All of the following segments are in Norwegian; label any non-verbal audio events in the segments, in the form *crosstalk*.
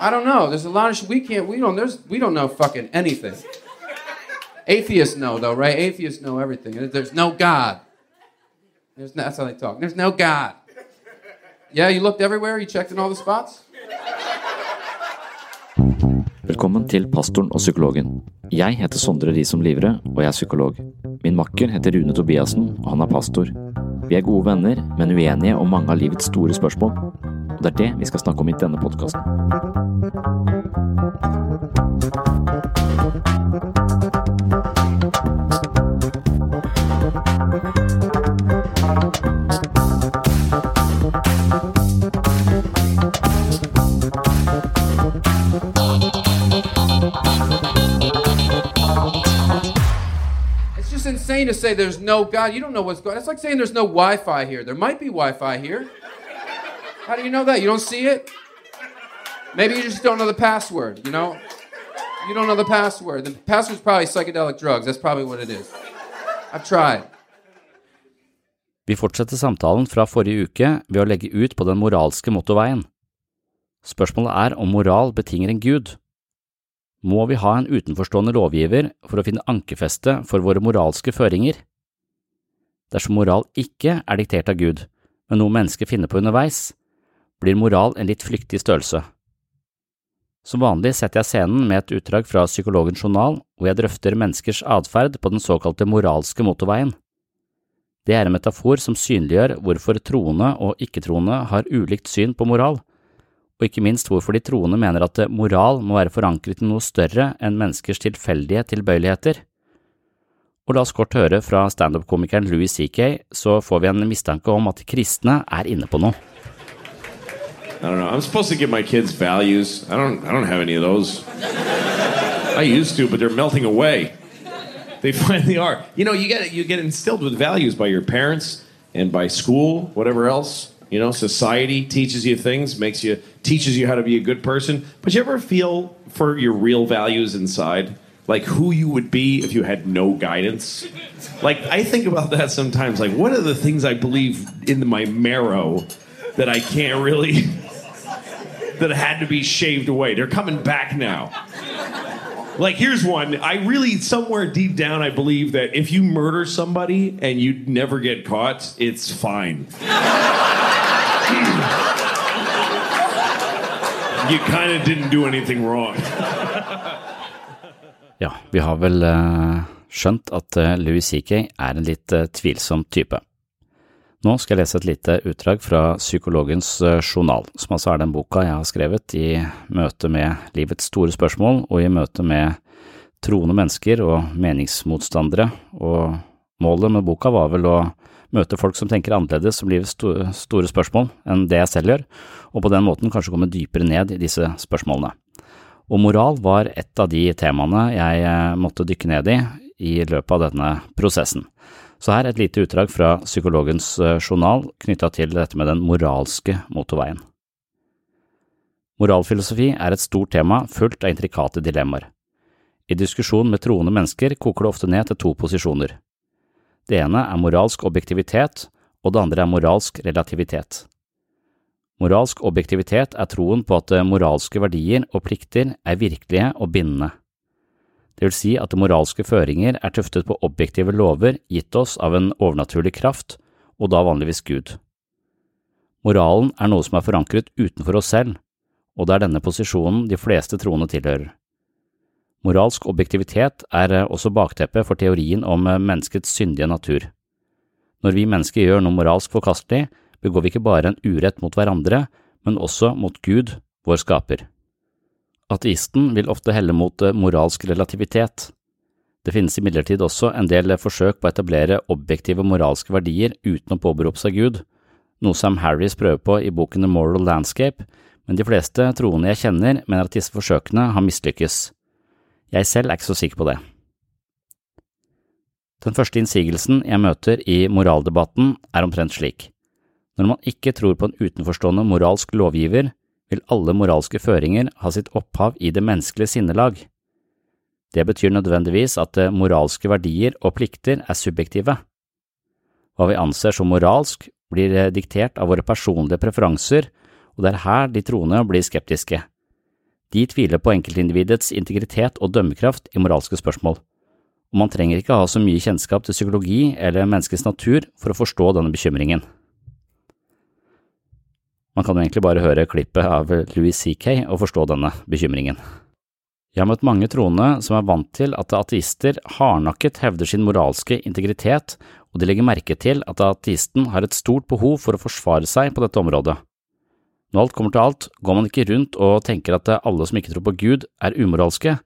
I don't know. There's a lot of sh- we can't. We don't. There's we don't know fucking anything. Atheists know though, right? Atheists know everything. There's no God. There's no, that's how they talk. There's no God. Yeah, you looked everywhere. You checked in all the spots. Velkommen til Pastoren og psykologen. Jeg heter Sondre Risom Livre, og jeg er psykolog. Min makker heter Rune Tobiassen, og han er pastor. Vi er gode venner, men uenige om mange av livets store spørsmål. Og det er det vi skal snakke om i denne podkasten. It's just insane to say there's no God. You don't know what's going. It's like saying there's no Wi-Fi here. There might be Wi-Fi here. How do you know that? You don't see it? Maybe you just don't know the password. You know, you don't know the password. The password's probably psychedelic drugs. That's probably what it is. I've tried. Vi fortsetter samtalen fra forrige uke ved å legge ut på den moralske motorveien. Spørsmålet er om moral betinger en gud. Må vi ha en utenforstående lovgiver for å finne ankerfeste for våre moralske føringer? Dersom moral ikke er diktert av Gud, men noe mennesker finner på underveis, blir moral en litt flyktig størrelse. Som vanlig setter jeg scenen med et utdrag fra Psykologens journal hvor jeg drøfter menneskers atferd på den såkalte moralske motorveien. Det er en metafor som synliggjør hvorfor troende og ikke-troende har ulikt syn på moral, og ikke minst hvorfor de troende mener at moral må være forankret i noe større enn menneskers tilfeldige tilbøyeligheter. Og la oss kort høre fra standup-komikeren Louis CK, så får vi en mistanke om at kristne er inne på noe. I don't know. I'm supposed to give my kids values. I don't. I don't have any of those. I used to, but they're melting away. They *laughs* finally are. You know, you get you get instilled with values by your parents and by school, whatever else. You know, society teaches you things, makes you teaches you how to be a good person. But you ever feel for your real values inside, like who you would be if you had no guidance? Like I think about that sometimes. Like, what are the things I believe in my marrow that I can't really *laughs* that had to be shaved away? They're coming back now. Like, here's one. I really, somewhere deep down, I believe that if you murder somebody and you never get caught, it's fine. you kind of didn't do anything wrong. Ja, vi har vel eh, skjønt at eh, Louis CK er en litt eh, tvilsom type. Nå skal jeg lese et lite utdrag fra Psykologens eh, journal, som altså er den boka jeg har skrevet i møte med livets store spørsmål og i møte med troende mennesker og meningsmotstandere, og målet med boka var vel å møte folk som tenker annerledes om livets store spørsmål enn det jeg selv gjør, og på den måten kanskje komme dypere ned i disse spørsmålene. Og moral var et av de temaene jeg eh, måtte dykke ned i i løpet av denne prosessen. Så her et lite utdrag fra Psykologens eh, journal knytta til dette med den moralske motorveien. Moralfilosofi er et stort tema fullt av intrikate dilemmaer. I diskusjon med troende mennesker koker det ofte ned til to posisjoner. Det ene er moralsk objektivitet, og det andre er moralsk relativitet. Moralsk objektivitet er troen på at moralske verdier og plikter er virkelige og bindende. Det vil si at moralske føringer er tuftet på objektive lover gitt oss av en overnaturlig kraft, og da vanligvis Gud. Moralen er noe som er forankret utenfor oss selv, og det er denne posisjonen de fleste troende tilhører. Moralsk objektivitet er også bakteppet for teorien om menneskets syndige natur. Når vi mennesker gjør noe moralsk forkastelig, begår vi ikke bare en urett mot hverandre, men også mot Gud, vår skaper. Ateisten vil ofte helle mot moralsk relativitet. Det finnes imidlertid også en del forsøk på å etablere objektive moralske verdier uten å påberope seg Gud, noe Sam Harris prøver på i boken The Moral Landscape, men de fleste troende jeg kjenner mener at disse forsøkene har mislykkes. Jeg selv er ikke så sikker på det. Den første innsigelsen jeg møter i moraldebatten er omtrent slik. Når man ikke tror på en utenforstående moralsk lovgiver, vil alle moralske føringer ha sitt opphav i det menneskelige sinnelag. Det betyr nødvendigvis at moralske verdier og plikter er subjektive. Hva vi anser som moralsk, blir diktert av våre personlige preferanser, og det er her de troende blir skeptiske. De tviler på enkeltindividets integritet og dømmekraft i moralske spørsmål, og man trenger ikke ha så mye kjennskap til psykologi eller menneskets natur for å forstå denne bekymringen. Man kan jo egentlig bare høre klippet av Louis CK og forstå denne bekymringen. Jeg har møtt mange troende som er vant til at ateister hardnakket hevder sin moralske integritet, og de legger merke til at ateisten har et stort behov for å forsvare seg på dette området. Når alt kommer til alt, går man ikke rundt og tenker at alle som ikke tror på Gud, er umoralske,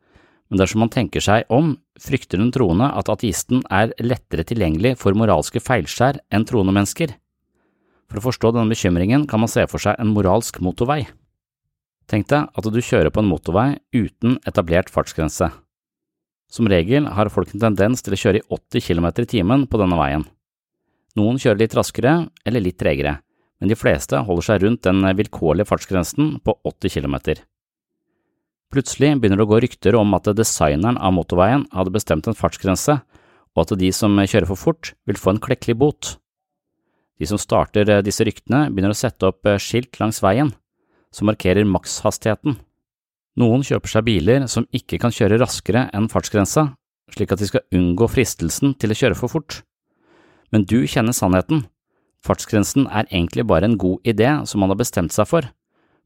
men dersom man tenker seg om, frykter den troende at ateisten er lettere tilgjengelig for moralske feilskjær enn troende mennesker. For å forstå denne bekymringen kan man se for seg en moralsk motorvei. Tenk deg at du kjører på en motorvei uten etablert fartsgrense. Som regel har folk en tendens til å kjøre i 80 km i timen på denne veien. Noen kjører litt raskere eller litt tregere, men de fleste holder seg rundt den vilkårlige fartsgrensen på 80 km. Plutselig begynner det å gå rykter om at designeren av motorveien hadde bestemt en fartsgrense, og at de som kjører for fort, vil få en klekkelig bot. De som starter disse ryktene, begynner å sette opp skilt langs veien, som markerer makshastigheten. Noen kjøper seg biler som ikke kan kjøre raskere enn fartsgrensa, slik at de skal unngå fristelsen til å kjøre for fort. Men du kjenner sannheten. Fartsgrensen er egentlig bare en god idé som man har bestemt seg for,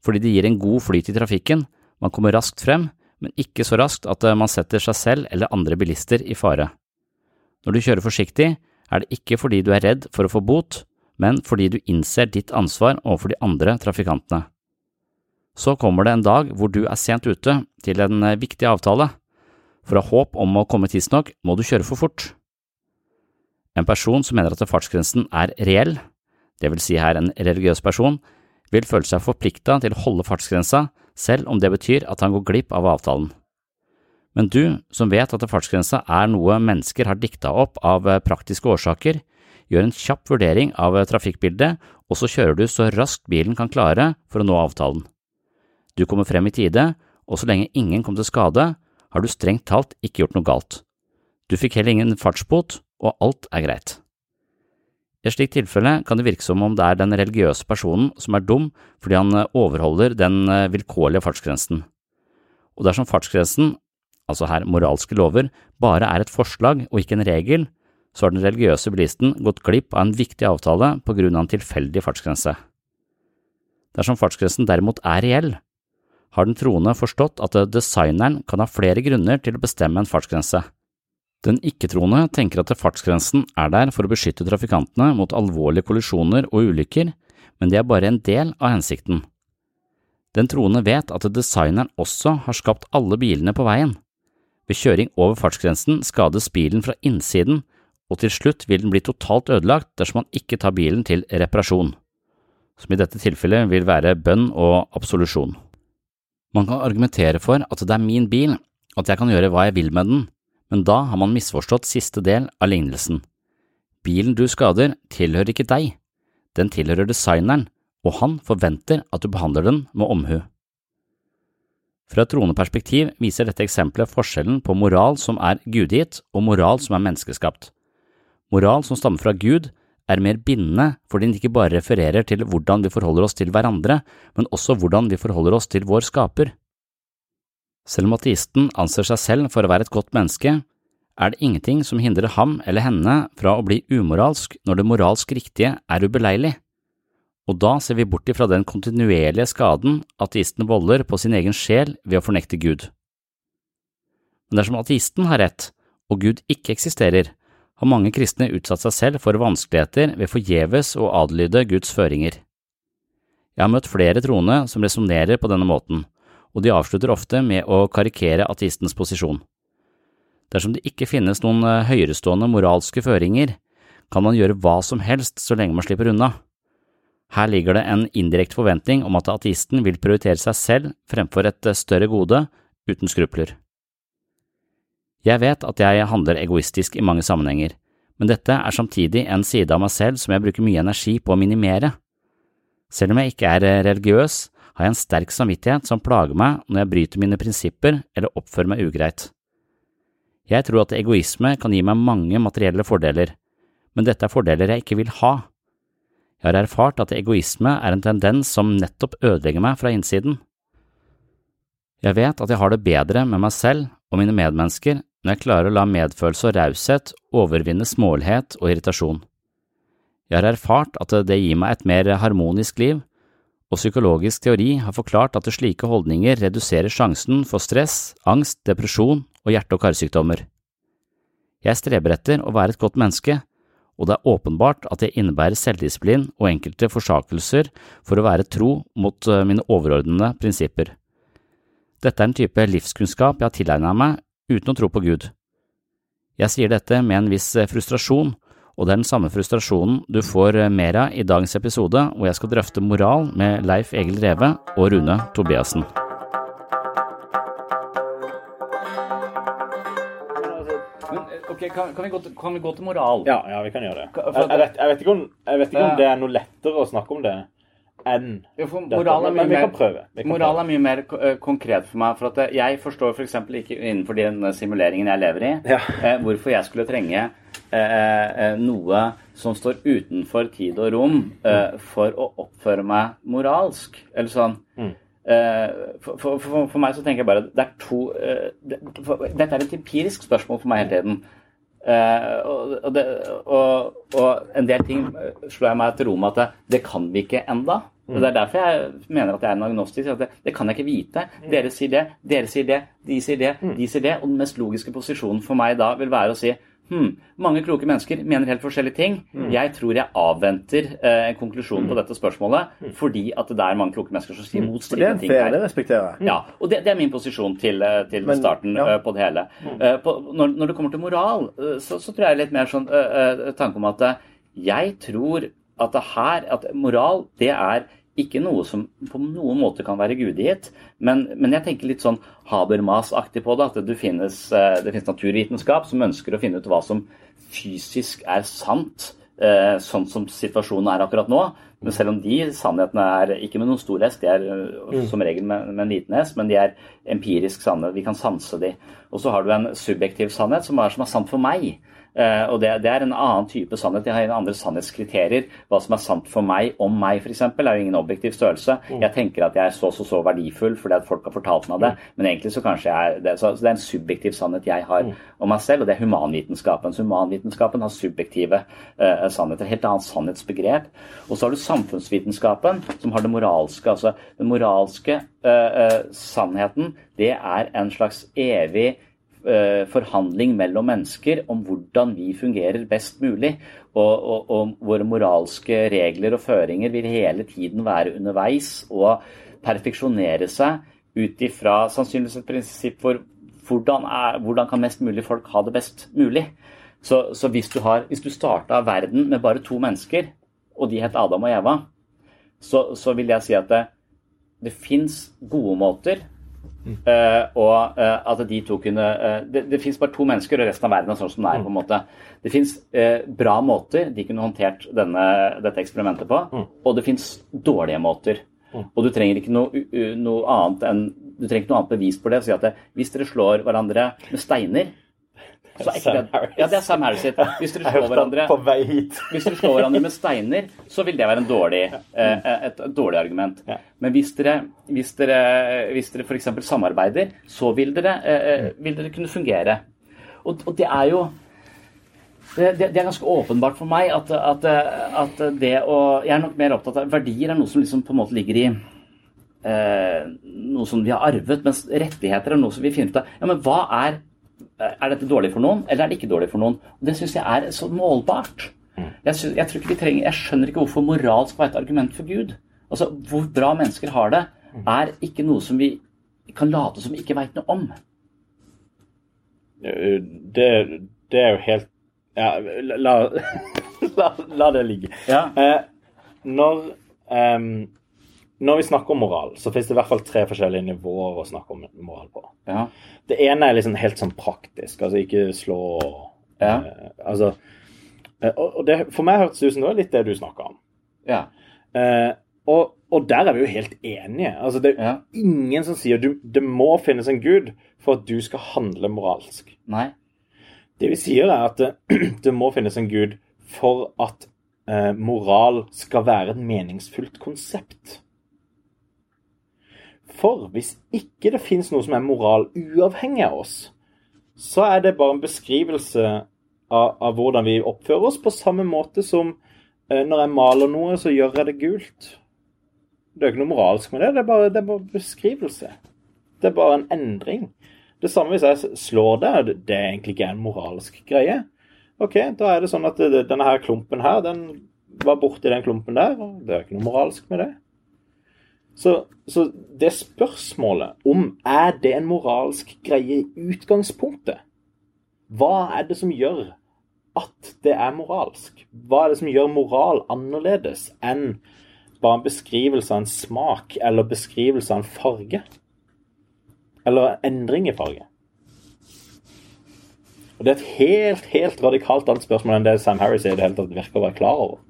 fordi det gir en god flyt i trafikken, man kommer raskt frem, men ikke så raskt at man setter seg selv eller andre bilister i fare. Når du kjører forsiktig, er det ikke fordi du er redd for å få bot, men fordi du innser ditt ansvar overfor de andre trafikantene. Så kommer det en dag hvor du er sent ute til en viktig avtale. For å ha håp om å komme tidsnok må du kjøre for fort. En person som mener at fartsgrensen er reell, det vil si her en religiøs person, vil føle seg forplikta til å holde fartsgrensa selv om det betyr at han går glipp av avtalen. Men du, som vet at fartsgrensa er noe mennesker har dikta opp av praktiske årsaker, gjør en kjapp vurdering av trafikkbildet, og så kjører du så raskt bilen kan klare for å nå avtalen. Du kommer frem i tide, og så lenge ingen kom til skade, har du strengt talt ikke gjort noe galt. Du fikk heller ingen fartsbot, og alt er greit. I et slikt tilfelle kan det virke som om det er den religiøse personen som er dum fordi han overholder den vilkårlige fartsgrensen. Og dersom fartsgrensen, altså her moralske lover, bare er et forslag og ikke en regel, så har den religiøse bilisten gått glipp av en viktig avtale på grunn av en tilfeldig fartsgrense. Dersom fartsgrensen derimot er reell, har den troende forstått at designeren kan ha flere grunner til å bestemme en fartsgrense. Den ikke-troende tenker at fartsgrensen er der for å beskytte trafikantene mot alvorlige kollisjoner og ulykker, men det er bare en del av hensikten. Den troende vet at designeren også har skapt alle bilene på veien. Ved kjøring over fartsgrensen skades bilen fra innsiden, og til slutt vil den bli totalt ødelagt dersom man ikke tar bilen til reparasjon, som i dette tilfellet vil være bønn og absolusjon. Man kan argumentere for at det er min bil, at jeg kan gjøre hva jeg vil med den, men da har man misforstått siste del av lignelsen. Bilen du skader, tilhører ikke deg, den tilhører designeren, og han forventer at du behandler den med omhu. Fra et troende perspektiv viser dette eksempelet forskjellen på moral som er gudgitt, og moral som er menneskeskapt. Moral som stammer fra Gud, er mer bindende fordi den ikke bare refererer til hvordan vi forholder oss til hverandre, men også hvordan vi forholder oss til vår skaper. Selv om ateisten anser seg selv for å være et godt menneske, er det ingenting som hindrer ham eller henne fra å bli umoralsk når det moralsk riktige er ubeleilig, og da ser vi bort ifra den kontinuerlige skaden ateisten volder på sin egen sjel ved å fornekte Gud. Men dersom ateisten har rett, og Gud ikke eksisterer, har mange kristne utsatt seg selv for vanskeligheter ved forgjeves å adlyde Guds føringer. Jeg har møtt flere troende som resonnerer på denne måten, og de avslutter ofte med å karikere ateistens posisjon. Dersom det ikke finnes noen eh, høyerestående moralske føringer, kan man gjøre hva som helst så lenge man slipper unna. Her ligger det en indirekte forventning om at ateisten vil prioritere seg selv fremfor et eh, større gode, uten skrupler. Jeg vet at jeg handler egoistisk i mange sammenhenger, men dette er samtidig en side av meg selv som jeg bruker mye energi på å minimere. Selv om jeg ikke er eh, religiøs, har jeg en sterk samvittighet som plager meg når jeg bryter mine prinsipper eller oppfører meg ugreit. Jeg tror at egoisme kan gi meg mange materielle fordeler, men dette er fordeler jeg ikke vil ha. Jeg har erfart at egoisme er en tendens som nettopp ødelegger meg fra innsiden. Jeg vet at jeg har det bedre med meg selv og mine medmennesker når jeg klarer å la medfølelse og raushet overvinne smålighet og irritasjon. Jeg har erfart at det gir meg et mer harmonisk liv, og psykologisk teori har forklart at slike holdninger reduserer sjansen for stress, angst, depresjon og hjerte- og karsykdommer. Jeg streber etter å være et godt menneske, og det er åpenbart at jeg innebærer selvdisiplin og enkelte forsakelser for å være tro mot eh, mine overordnede prinsipper. Dette er en type livskunnskap jeg har tilegnet meg uten å tro på Gud. Jeg sier dette med en viss eh, frustrasjon, og det er den samme frustrasjonen du får eh, mer av i dagens episode, hvor jeg skal drøfte moral med Leif Egil Reve og Rune Tobiassen. Men, eh, kan, kan, vi gå til, kan vi gå til moral? Ja, ja, vi kan gjøre det. Jeg, jeg, vet, jeg vet ikke, om, jeg vet ikke Ja. om det er noe lettere å snakke om det enn Ja, for moral er Men, vi mer, kan prøve. Vi kan moral prøve. er mye mer eh, konkret for meg. For at eh, jeg forstår f.eks. ikke innenfor den simuleringen jeg lever i, Ja. eh, hvorfor jeg skulle trenge eh, eh, noe som står utenfor tid og rom eh, for å oppføre meg moralsk. Eller sånn. Mm. Eh, for, for, for, for meg så tenker jeg bare det er to eh, det, for, Dette er et empirisk spørsmål for meg hele tiden. Uh, og, det, og, og en del ting eh, slår jeg meg til ro med at det, det kan vi ikke enda. Og Det er derfor jeg mener at jeg er en agnostisk. Det, det kan jeg ikke vite. Dere sier det, dere sier det, de sier det, de sier det. Og den mest logiske posisjonen for meg da vil være å si hm, mange kloke mennesker mener helt forskjellige ting. Jeg tror jeg avventer eh, en konklusjon på dette spørsmålet fordi at det er mange kloke mennesker som sier Det er motstridende en ting fair, her. det respekterer jeg. Ja, og det, det er min posisjon til, eh, til Men, starten ja. eh, på det hele. Eh, på, når, når det kommer til moral, så, så tror jeg litt mer sånn uh, tanke om at jeg tror at det her at moral, det er ikke noe som på noen måte kan være gudegitt. Men, men jeg tenker litt sånn Habermas-aktig på det. At det finnes, eh, det finnes naturvitenskap som ønsker å finne ut hva som fysisk er sant, eh, sånn som situasjonen er akkurat nå. Men selv om de sannhetene er ikke med noen stor S, de er eh, som regel med, med en liten S, men de er empirisk sanne. Vi kan sanse de. Og så har du en subjektiv sannhet som er, som er sant for meg. Eh, og det, det er en annen type sannhet. Jeg har en andre sannhetskriterier. Hva som er sant for meg om meg, f.eks., er jo ingen objektiv størrelse. Jeg tenker at jeg er så så så verdifull fordi at folk har fortalt meg det, men egentlig så kanskje jeg er det. Så, så det er en subjektiv sannhet jeg har om meg selv, og det er humanvitenskapen. Så humanvitenskapen har subjektive uh, sannheter. Helt annet sannhetsbegrep. Og så har du samfunnsvitenskapen, som har det moralske. Altså den moralske uh, uh, sannheten, det er en slags evig forhandling mellom mennesker om hvordan vi fungerer best mulig. Og, og, og våre moralske regler og føringer vil hele tiden være underveis og perfeksjonere seg ut ifra sannsynligvis et prinsipp for hvordan, er, hvordan kan mest mulig folk ha det best mulig. Så, så hvis du, har, du starta verden med bare to mennesker, og de het Adam og Eva, så, så vil jeg si at det, det fins gode måter Eh, og uh, at de to kunne uh, Det, det fins bare to mennesker, og resten av verden er sånn som det er. på en måte. Det fins bra måter de kunne håndtert denne, dette eksperimentet på, og det fins dårlige måter. Og du trenger ikke noe, noe annet enn du trenger ikke noe annet bevis på det. Si at det, hvis dere slår hverandre med steiner ja, det er Sam Harris sitt. Hvis dere *laughs* slår hverandre *laughs* hvis dere slår hverandre med steiner, så vil det være en dårlig, eh, et, et dårlig argument. Men hvis dere, hvis dere, hvis dere f.eks. samarbeider, så vil dere, eh, eh, vil dere kunne fungere. Og, og det er jo det, det, det er ganske åpenbart for meg at, at, at det å Jeg er nok mer opptatt av Verdier er noe som liksom på en måte ligger i eh, noe som vi har arvet, mens rettigheter er noe som vi finner ut av. Ja, men hva er Er dette dårlig for noen, eller er det ikke dårlig for noen? Og Det syns jeg er så målbart. Jeg, synes, jeg, tror ikke vi trenger, jeg skjønner ikke hvorfor moral skal være et argument for Gud. Altså, Hvor bra mennesker har det, er ikke noe som vi kan late som vi ikke veit noe om. Eh, Det, det er jo helt Ja, la, *laughs* la, la det ligge. Ja. Eh, når, ehm, når vi snakker om moral, så finnes det i hvert fall tre forskjellige nivåer å snakke om moral på. Ja. Det ene er liksom helt sånn praktisk, altså ikke slå Ja. eh, Altså eh, Og og det, for meg hørtes det ut som det var litt det du snakka om. ja. Eh, og, og der er vi jo helt enige. Altså, det er ingen som sier du, det må finnes en gud for at du skal handle moralsk. Nei. Det vi sier, er at det, *clears throat* det må finnes en gud for at eh, moral skal være et meningsfullt konsept. For hvis ikke det finnes noe som er moral uavhengig av oss, så er det bare en beskrivelse av, av hvordan vi oppfører oss, på samme måte som eh, når jeg maler noe, så gjør jeg det gult. Det er ikke noe moralsk med det, det er bare, det er bare beskrivelse. Det er bare en endring. Det samme hvis jeg slår deg, det er egentlig ikke en moralsk greie. OK, da er det sånn at det, denne her klumpen her, den var borti den klumpen der, og det er ikke noe moralsk med det. Så, så det spørsmålet om er det en moralsk greie i utgangspunktet Hva er det som gjør at det er moralsk? Hva er det som gjør moral annerledes enn bare en beskrivelse av en smak eller beskrivelse av en farge? Eller endring i farge? Og Det er et helt helt radikalt annet spørsmål enn det Sam Harris i det hele tatt virker å være klar over.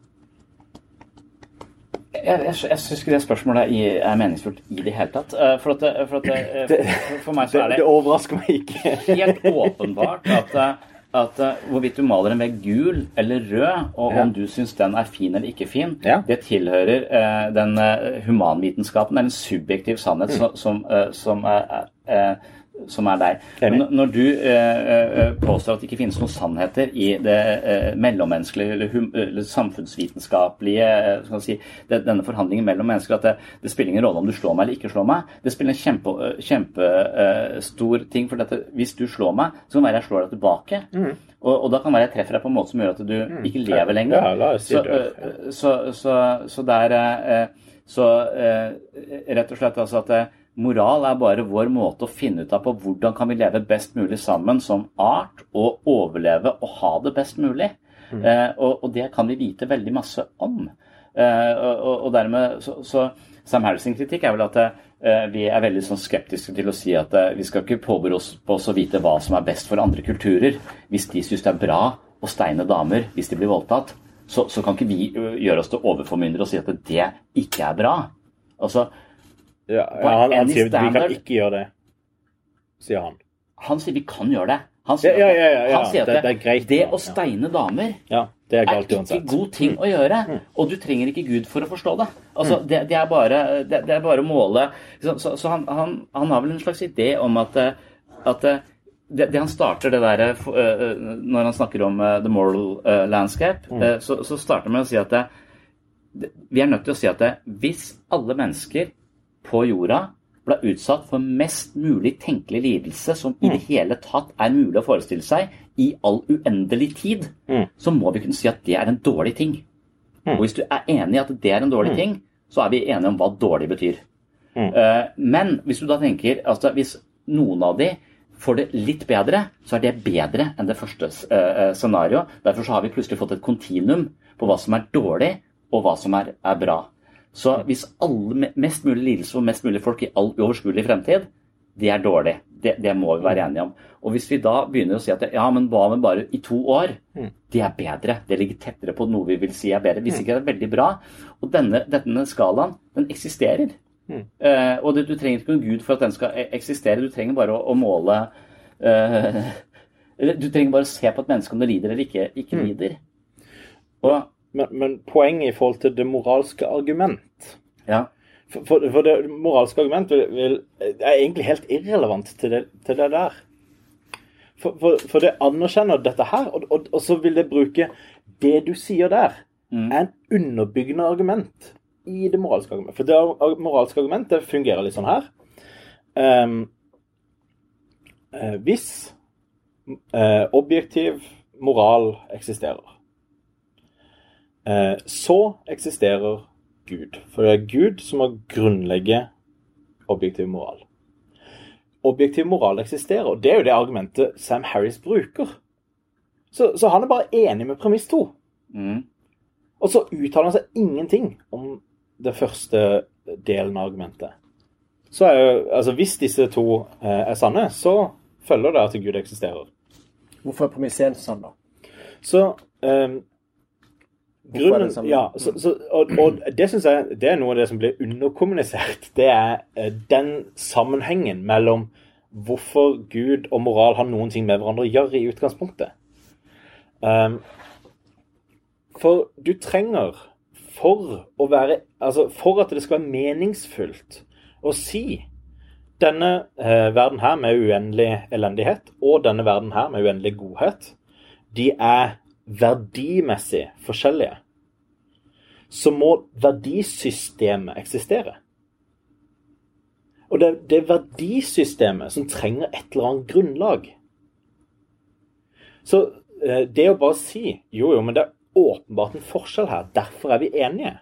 Jeg, jeg, jeg syns ikke det spørsmålet er meningsfullt i det hele tatt. Eh, For, at, for, at, eh, for, meg så er det det overrasker meg ikke. helt åpenbart at, eh, at eh, hvorvidt du maler en vegg gul eller rød, og om du syns den er fin eller ikke fin, det tilhører eh, den eh, humanvitenskapen. Det er en subjektiv sannhet som, som, eh, som, er, eh, som er der. Når- du eh, eh, påstår at det ikke finnes noen sannheter i det eh, mellommenneskelige eller, hum, eller samfunnsvitenskapelige eh, si, det, denne forhandlingen mellom mennesker, at det, det spiller ingen rolle om du slår meg eller ikke slår meg. Det spiller en kjempestor kjempe, eh, stor ting. For dette, hvis du slår meg, så kan det være jeg slår deg tilbake. Og, og da kan det være jeg treffer deg på en måte som gjør at du ikke lever lenger. Ja, la oss si så, det. eh, så, så, så det er eh, Så eh, rett og slett altså at eh, moral er bare vår måte å finne ut av på hvordan kan vi leve best mulig sammen som art, og overleve og ha det best mulig. Eh, og, og det kan vi vite veldig masse om. Eh, og, og- dermed så, så Sam Harris' kritikk er vel at eh, vi er veldig sånn skeptiske til å si at eh, vi skal ikke påberope oss på å vite hva som er best for andre kulturer. Hvis de syns det er bra å steine damer hvis de blir voldtatt, så, så kan ikke vi gjøre oss til overformyndere og si at det ikke er bra. Altså, Ja, ja, han, han sier standard, vi kan ikke gjøre det, sier han. han sier vi kan gjøre det. Han sier Ja, ja, ja, han sier at det- det er greit, det å steine damer Ja, det er er ikke uansett. god ting å gjøre. Og du trenger ikke Gud for å forstå det. Altså, det, det, er bare, det, er bare måle Så, så, så han, han, han har vel en slags idé om at, eh, at eh, det, han starter det der, eh, Når han snakker om the moral landscape, eh, så, så starter han med å si at vi er nødt til å si at det, hvis alle mennesker på jorda ble utsatt for mest mulig tenkelig lidelse som i det hele tatt er mulig å forestille seg i all uendelig tid, så må vi kunne si at det er en dårlig ting. Og hvis du er enig i at det er en dårlig ting, så er vi enige om hva dårlig betyr. Eh, men hvis du da tenker altså hvis noen av de får det litt bedre, så er det bedre enn det første uh, scenarioet. Derfor så har vi plutselig fått et kontinuum på hva som er dårlig, og hva som er, er bra. Så hvis alle, mest mulig lidelse for mest mulig folk i all uoverskuelig fremtid, det er dårlig. Det, det må vi være enige om. Og hvis vi da begynner å si at ja, men hva med bare i to år? Det er bedre. Det ligger tettere på noe vi vil si er bedre. Hvis ikke det er veldig bra. Og denne, denne skalaen, den eksisterer. Uh, og det, du trenger ikke noen gud for at den skal e- eksistere. Du trenger bare å, å måle *laughs* uh, Du trenger bare å se på et menneske om det lider eller ikke, ikke lider. Og Men, men poenget i forhold til det moralske argument ja, For, for, for det moralske argument vil, vil, er egentlig helt irrelevant til det, til det der. For, for, det anerkjenner dette her, og, og, og så vil det bruke det du sier der, er en underbyggende argument i det moralske argumentet. For det moralske argumentet fungerer litt sånn her. Um, hvis uh, objektiv moral eksisterer, så eksisterer Gud. For det er Gud som må grunnlegge objektiv moral. Objektiv moral eksisterer, og det er jo det argumentet Sam Harris bruker. Så, så han er bare enig med premiss to. mm, Og så uttaler han seg ingenting om det første delen av argumentet. Så er jo, altså Hvis disse to eh, er sanne, så følger det at Gud eksisterer. Hvorfor er premiss én sann, da? Så ehm, er grunnen, ja, så, så, og, og det synes jeg det er noe av det som blir underkommunisert. Det er eh, den sammenhengen mellom hvorfor Gud og moral har noen ting med hverandre å gjøre i utgangspunktet. Um, for du trenger for å være Altså for at det skal være meningsfullt å si denne eh, verden her med uendelig elendighet og denne verden her med uendelig godhet, de er verdimessig forskjellige, så må verdisystemet eksistere. Og det, det er verdisystemet som trenger et eller annet grunnlag. Så eh, det å bare si jo, jo, men det er åpenbart en forskjell her, derfor er vi enige.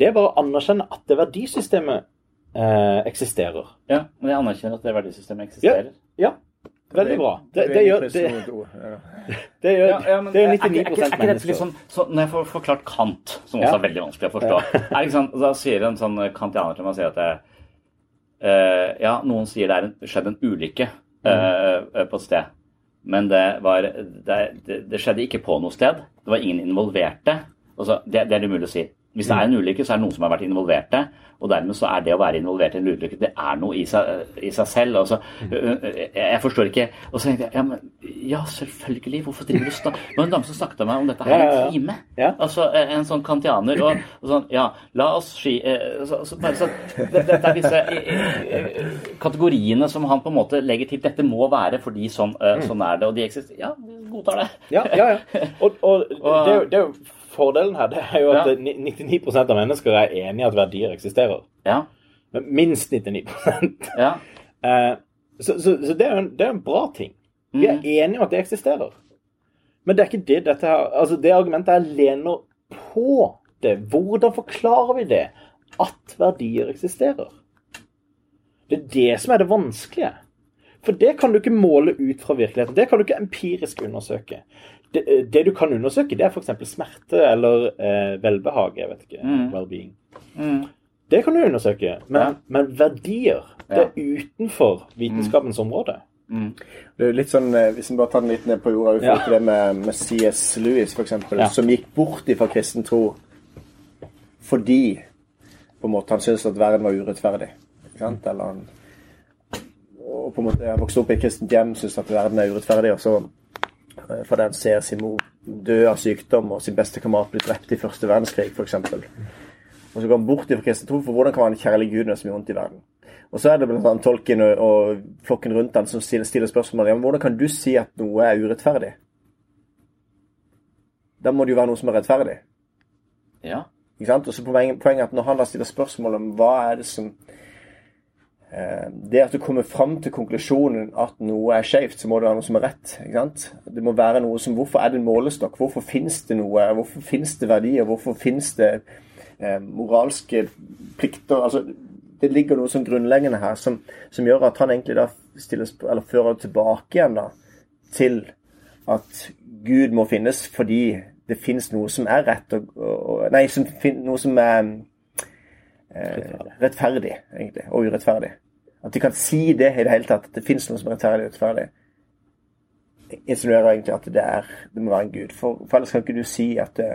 Det er bare å anerkjenne at det verdisystemet eh, eksisterer. Ja, men jeg anerkjenner at det verdisystemet eksisterer. Ja, veldig bra. Det, det gjør det, *laughs* det gjør, er er 99 ikke- er ikke- dette mennesker. sånn så Når jeg får forklart Kant, som også er veldig vanskelig å forstå er ikke sant, Da sier en sånn kantianer til meg sier at jeg, uh, ja, noen sier det er en, skjedd en ulykke uh, på et sted. Men det, var, det, det, det skjedde ikke på noe sted. Det var ingen involverte. Altså, det, det er det umulig å si. Hvis det er en ulykke, så er det noen som har vært involverte. Og dermed så er det å være involvert i en ulykke, det er noe i seg, i seg selv. Altså, jeg, jeg forstår ikke Og så tenkte jeg ja, men, ja, selvfølgelig. Hvorfor driver du sånn? Det var en dame som snakket med meg om dette her i en time. Altså en sånn kantianer. Og, og sånn Ja, la oss ski så, så bare sånn, det, Dette er disse kategoriene som han på en måte legger til. Dette må være fordi sånn, eh, sånn er det. Og de eksisterer. Ja, godtar det. Ja, ja, ja. *laughs* Og, og det, det er jo fordelen her. Det er jo at Ja. 99% av mennesker er enig i at verdier eksisterer. Ja. Men minst 99 ja. *laughs* Eh, Så, så, så det, er jo en, det er en bra ting. Vi er enige om at det eksisterer. Men det er ikke det dette her Altså, det argumentet her lener på det. Hvordan forklarer vi det? At verdier eksisterer. Det er det som er det vanskelige. For det kan du ikke måle ut fra virkeligheten. Det kan du ikke empirisk undersøke. Det, det du kan undersøke, det er f.eks. smerte eller eh, velbehag. Jeg vet ikke. Mm. Well-being. Mm. Det kan du undersøke. Men, Ja. men verdier, det er utenfor vitenskapens område. Det er litt sånn, eh, Hvis en bare tar den litt ned på jorda, Ja. det med, med CS Lewis, f.eks., Ja. som gikk bort fra kristen tro fordi på en måte han syntes at verden var urettferdig. Ikke sant? Eller han og på en måte han vokste opp i et kristent hjem, syntes at verden er urettferdig, og så eh, fordi han ser sin mor dø av sykdom og sin beste kamerat bli drept i første verdenskrig, f.eks. Og så går han bort fra kristen tro, for hvordan kan en kjærlig gud når så mye vondt i verden? Og så er det blant tolken og, og flokken rundt han som stiller, spørsmål ja, men hvordan kan du si at noe er urettferdig? Da må det jo være noe som er rettferdig. ja. Ikke sant? Og så poenget, poenget er at når han da stiller spørsmål om hva er det som Det at du kommer fram til konklusjonen at noe er skjevt, så må det være noe som er rett. ikke sant? Det må være noe som Hvorfor er det en målestokk? Hvorfor finnes det noe? Hvorfor finnes det verdier? Hvorfor finnes det eh, moralske plikter? altså det ligger noe som grunnleggende her som, som gjør at han egentlig da stilles, eller fører tilbake igjen da, til at Gud må finnes fordi det finnes noe som er rett og og- Nei, som noe som er eh, rettferdig, egentlig, og urettferdig. At de kan si det i det hele tatt, at det finnes noe som er rettferdig og urettferdig. Insinuerer egentlig at det er det må være en gud. For, for ellers kan ikke du si at det,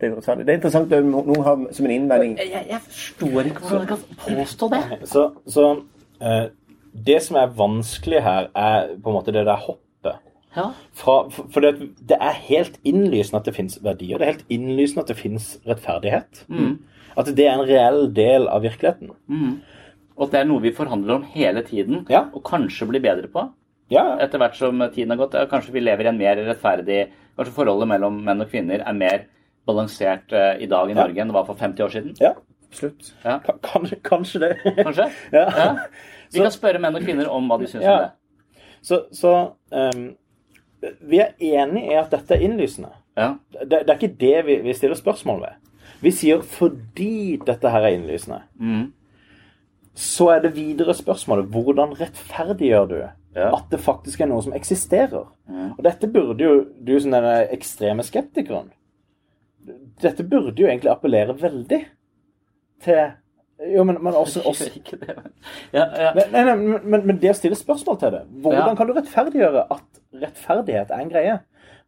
det er urettferdig. Det er interessant at noen har som en innvending Jeg, jeg forstår ikke hvordan jeg kan påstå det. *laughs* Så, så eh, det som er vanskelig her, er på en måte det der hoppet. Ja. Fra, for for det, det er helt innlysende at det finnes verdier. Det er helt innlysende at det finnes rettferdighet. At det er en reell del av virkeligheten. Og at det er noe vi forhandler om hele tiden, Ja. og kanskje blir bedre på. Ja, Etter hvert som tiden har gått. Kanskje vi lever i en mer rettferdig Kanskje forholdet mellom menn og kvinner er mer balansert eh, i dag i Norge enn det var for 50 år siden. ja. Absolutt. Ja. Ka- Kanskje, det. Kanskje? *laughs* Ja. Vi kan spørre menn og kvinner om hva de syns Ja. om det. Så, så um, vi er enige i at dette er innlysende. Ja. Det, det er ikke det vi, vi stiller spørsmål ved. Vi sier fordi dette her er innlysende, Mm. så er det videre spørsmålet hvordan rettferdiggjør du Ja. at det faktisk er noe som eksisterer? Og dette burde jo du som denne ekstreme skeptikeren Dette burde jo egentlig appellere veldig til Jo, men, men også, *laughs* også ja, ja. Men, nei, nei, men- men, det å stille spørsmål til det Hvordan kan du rettferdiggjøre at rettferdighet er en greie?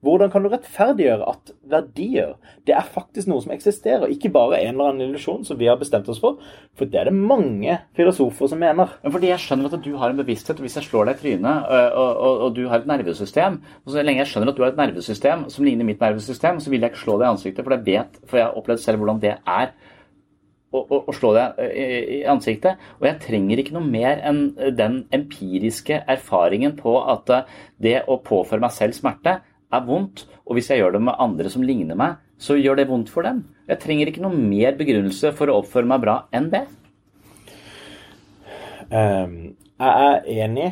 Hvordan kan du rettferdiggjøre at verdier det er faktisk noe som eksisterer? Ikke bare en eller annen illusjon som vi har bestemt oss for. For det er det mange filosofer som mener. Men fordi jeg skjønner at du har en bevissthet, og hvis jeg slår deg i trynet, og, og, og du har et nervesystem og Så lenge jeg skjønner at du har et nervesystem som ligner mitt nervesystem, så vil jeg ikke slå deg i ansiktet, for jeg vet, for jeg har opplevd selv hvordan det er å, slå deg i, ansiktet. Og jeg trenger ikke noe mer enn den empiriske erfaringen på at det å påføre meg selv smerte er vondt. Og hvis jeg gjør det med andre som ligner meg, så gjør det vondt for dem. Jeg trenger ikke noe mer begrunnelse for å oppføre meg bra enn det. Um, jeg er enig.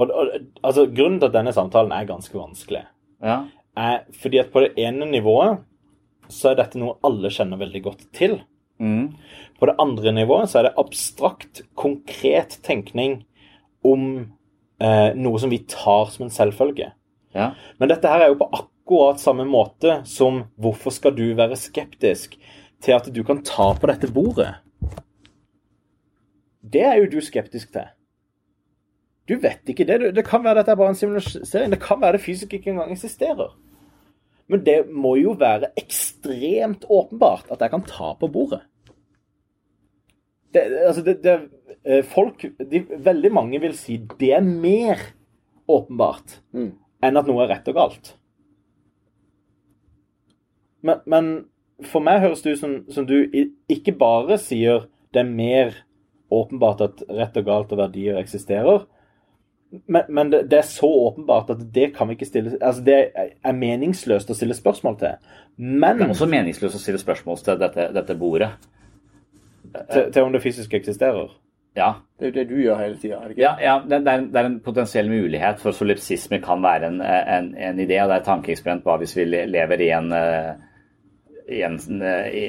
Og, og, altså, grunnen til at denne samtalen er ganske vanskelig, Ja. er fordi at på det ene nivået så er dette noe alle kjenner veldig godt til. Mm. På det andre nivået så er det abstrakt, konkret tenkning om eh, noe som vi tar som en selvfølge. Ja. Men dette her er jo på akkurat samme måte som hvorfor skal du være skeptisk til at du kan ta på dette bordet? Det er jo du skeptisk til. Du vet ikke det. Det kan være dette er bare en simulisering. Det kan være det fysisk ikke engang eksisterer. Men det må jo være ekstremt åpenbart at jeg kan ta på bordet. Det, altså det, det, eh, folk, de, Veldig mange vil si det er mer åpenbart Mm. Enn at noe er rett og galt. Men, men for meg høres det ut som, som du ikke bare sier det er mer åpenbart at rett og galt og verdier eksisterer, men, men det, det er så åpenbart at det kan vi ikke stille Altså det er meningsløst å stille spørsmål til. Men Det er også meningsløst å stille spørsmål til dette, dette bordet. til, til om det fysisk eksisterer. Ja, Det er jo det du gjør hele tida. Ja, ja det, er, det er en potensiell mulighet for solipsisme kan være en, en, en idé. og Det er et tankeeksperiment hva hvis vi lever i en, eh, i en, eh, i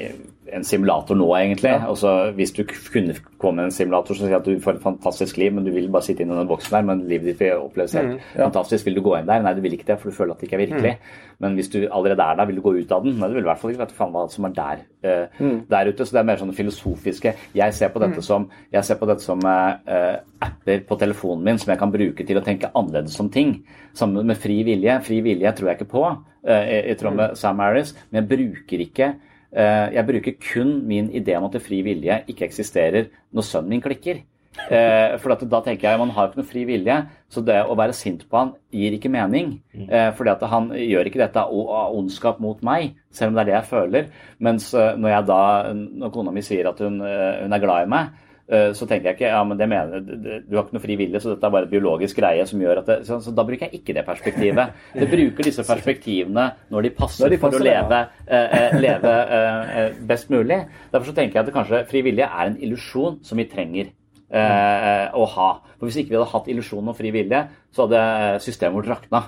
en simulator nå, egentlig. Ja. så Hvis du kunne komme med en simulator som sier at du får et fantastisk liv, men du vil bare sitte inn i den boksen der, men livet ditt vil oppleves helt fantastisk. Vil du gå inn der? Nei, du vil ikke det, for du føler at det ikke er virkelig. Men hvis du allerede er der, vil du gå ut av den? Nei, du vil i hvert fall ikke vite faen hva som er der, eh, der ute. Så det er mer sånn filosofiske Jeg ser på dette som, jeg ser på dette som eh, apper på telefonen min som jeg kan bruke til å tenke annerledes om ting. Sammen med fri vilje. Fri vilje tror jeg ikke på, uh, i, i tråd med Sam Harris, men jeg bruker ikke jeg bruker kun min idé om at fri vilje ikke eksisterer når sønnen min klikker. Eh, for at da tenker jeg man har ikke noe fri vilje, så det å være sint på han gir ikke mening. Eh, fordi at han gjør ikke dette av ondskap mot meg, selv om det er det jeg føler. Mens eh, når jeg da, når kona mi sier at hun, eh, hun er glad i meg, eh, så tenker jeg ikke ja, men det mener du, har ikke noe fri vilje, så dette er bare et biologisk greie som gjør at det, så, så da bruker jeg ikke det perspektivet. Jeg bruker disse perspektivene når de passer, Når de for å leve, eh, eh, leve eh, eh, best mulig. Derfor så tenker jeg at det kanskje fri vilje er en illusjon som vi trenger eh, å ha. For Hvis ikke vi hadde hatt illusjonen om fri vilje, så hadde systemet vårt rakna.